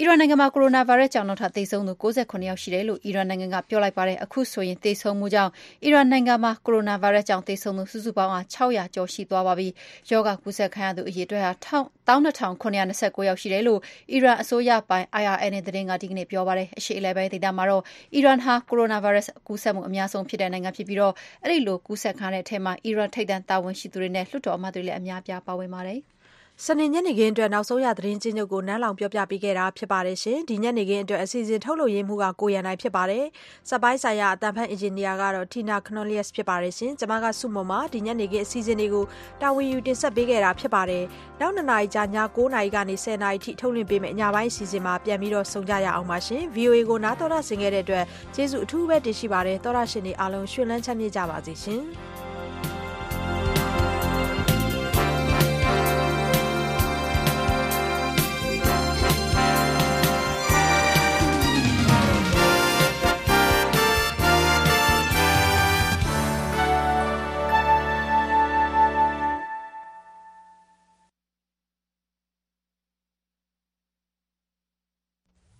အီရန်နိုင်ငံမှာ ကိုရိုနာဗိုင်းရပ်စ်ကြောင့် နောက်ထပ်သေဆုံးသူ ၉၇ ယောက်ရှိတယ်လို့ အီရန်နိုင်ငံက ပြောလိုက်ပါတယ်။အခုဆိုရင် သေဆုံးမှုကြောင့် အီရန်နိုင်ငံမှာ ကိုရိုနာဗိုင်းရပ်စ်ကြောင့် သေဆုံးသူ စုစုပေါင်း ၆၀၀ ကျော် ရှိသွားပါပြီ။ရောဂါကူးစက်ခံရသူ အရေအတွက်၁၂,၇၂၉ ယောက် ရှိတယ်လို့ အီရန်အစိုးရပိုင် IRNA သတင်းက ဒီကနေ့ ပြောပါတယ်။အရှေ့အလယ်ပိုင်းဒေသမှာတော့ အီရန်ဟာ ကိုရိုနာဗိုင်းရပ်စ် ကူးစက်မှု အများဆုံးဖြစ်တဲ့နိုင်ငံဖြစ်ပြီး အဲဒီလို ကူးစက်ခံရတဲ့အထဲမှာ အီရန် ထိပ်တန်းတာဝန်ရှိသူတွေနဲ့ လွှတ်တော်အမတ်တွေလည်း အများအပြား ပါဝင်ပါတယ်။ စနေညနေခင်းအတွက်နောက်ဆုံးရသတင်းကျဉ်းချုပ်ကိုနန်းလောင်ဝ်ပြောပြပေးခဲ့တာပါ။ဒီညနေခင်းအတွက်အစီအစဉ်ထုတ်လုပ်ရေးမှူးကကိုရန်နိုင်ပါ။စက်ပိုင်းဆိုင်ရာအသံဖတ်အင်ဂျင်နီယာကတော့ Tina Cornelius ပါ။ကျမစုမွန်ပါ။ဒီညနေခင်းအစီအစဉ်တွေကိုတာဝန်ယူတင်ဆက်ပေးခဲ့တာပါ။နောက်၂နာရီကြာည၉နာရီကနေ၁၀နာရီအထိထုတ်လွှင့်ပေးမယ့်ညပိုင်းအစီအစဉ်မှာပြန်ပြီးဆုံကြရအောင်ပါ။ VOA ကိုနားတော်တာဆင်ခဲ့တဲ့အတွက်ကျေးဇူးအထူးပဲတင်ရှိပါတယ်။သောတရှင်တွေအားလုံးရွှင်လန်းချမ်းမြေ့ကြပါစေရှင်။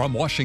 From Washington.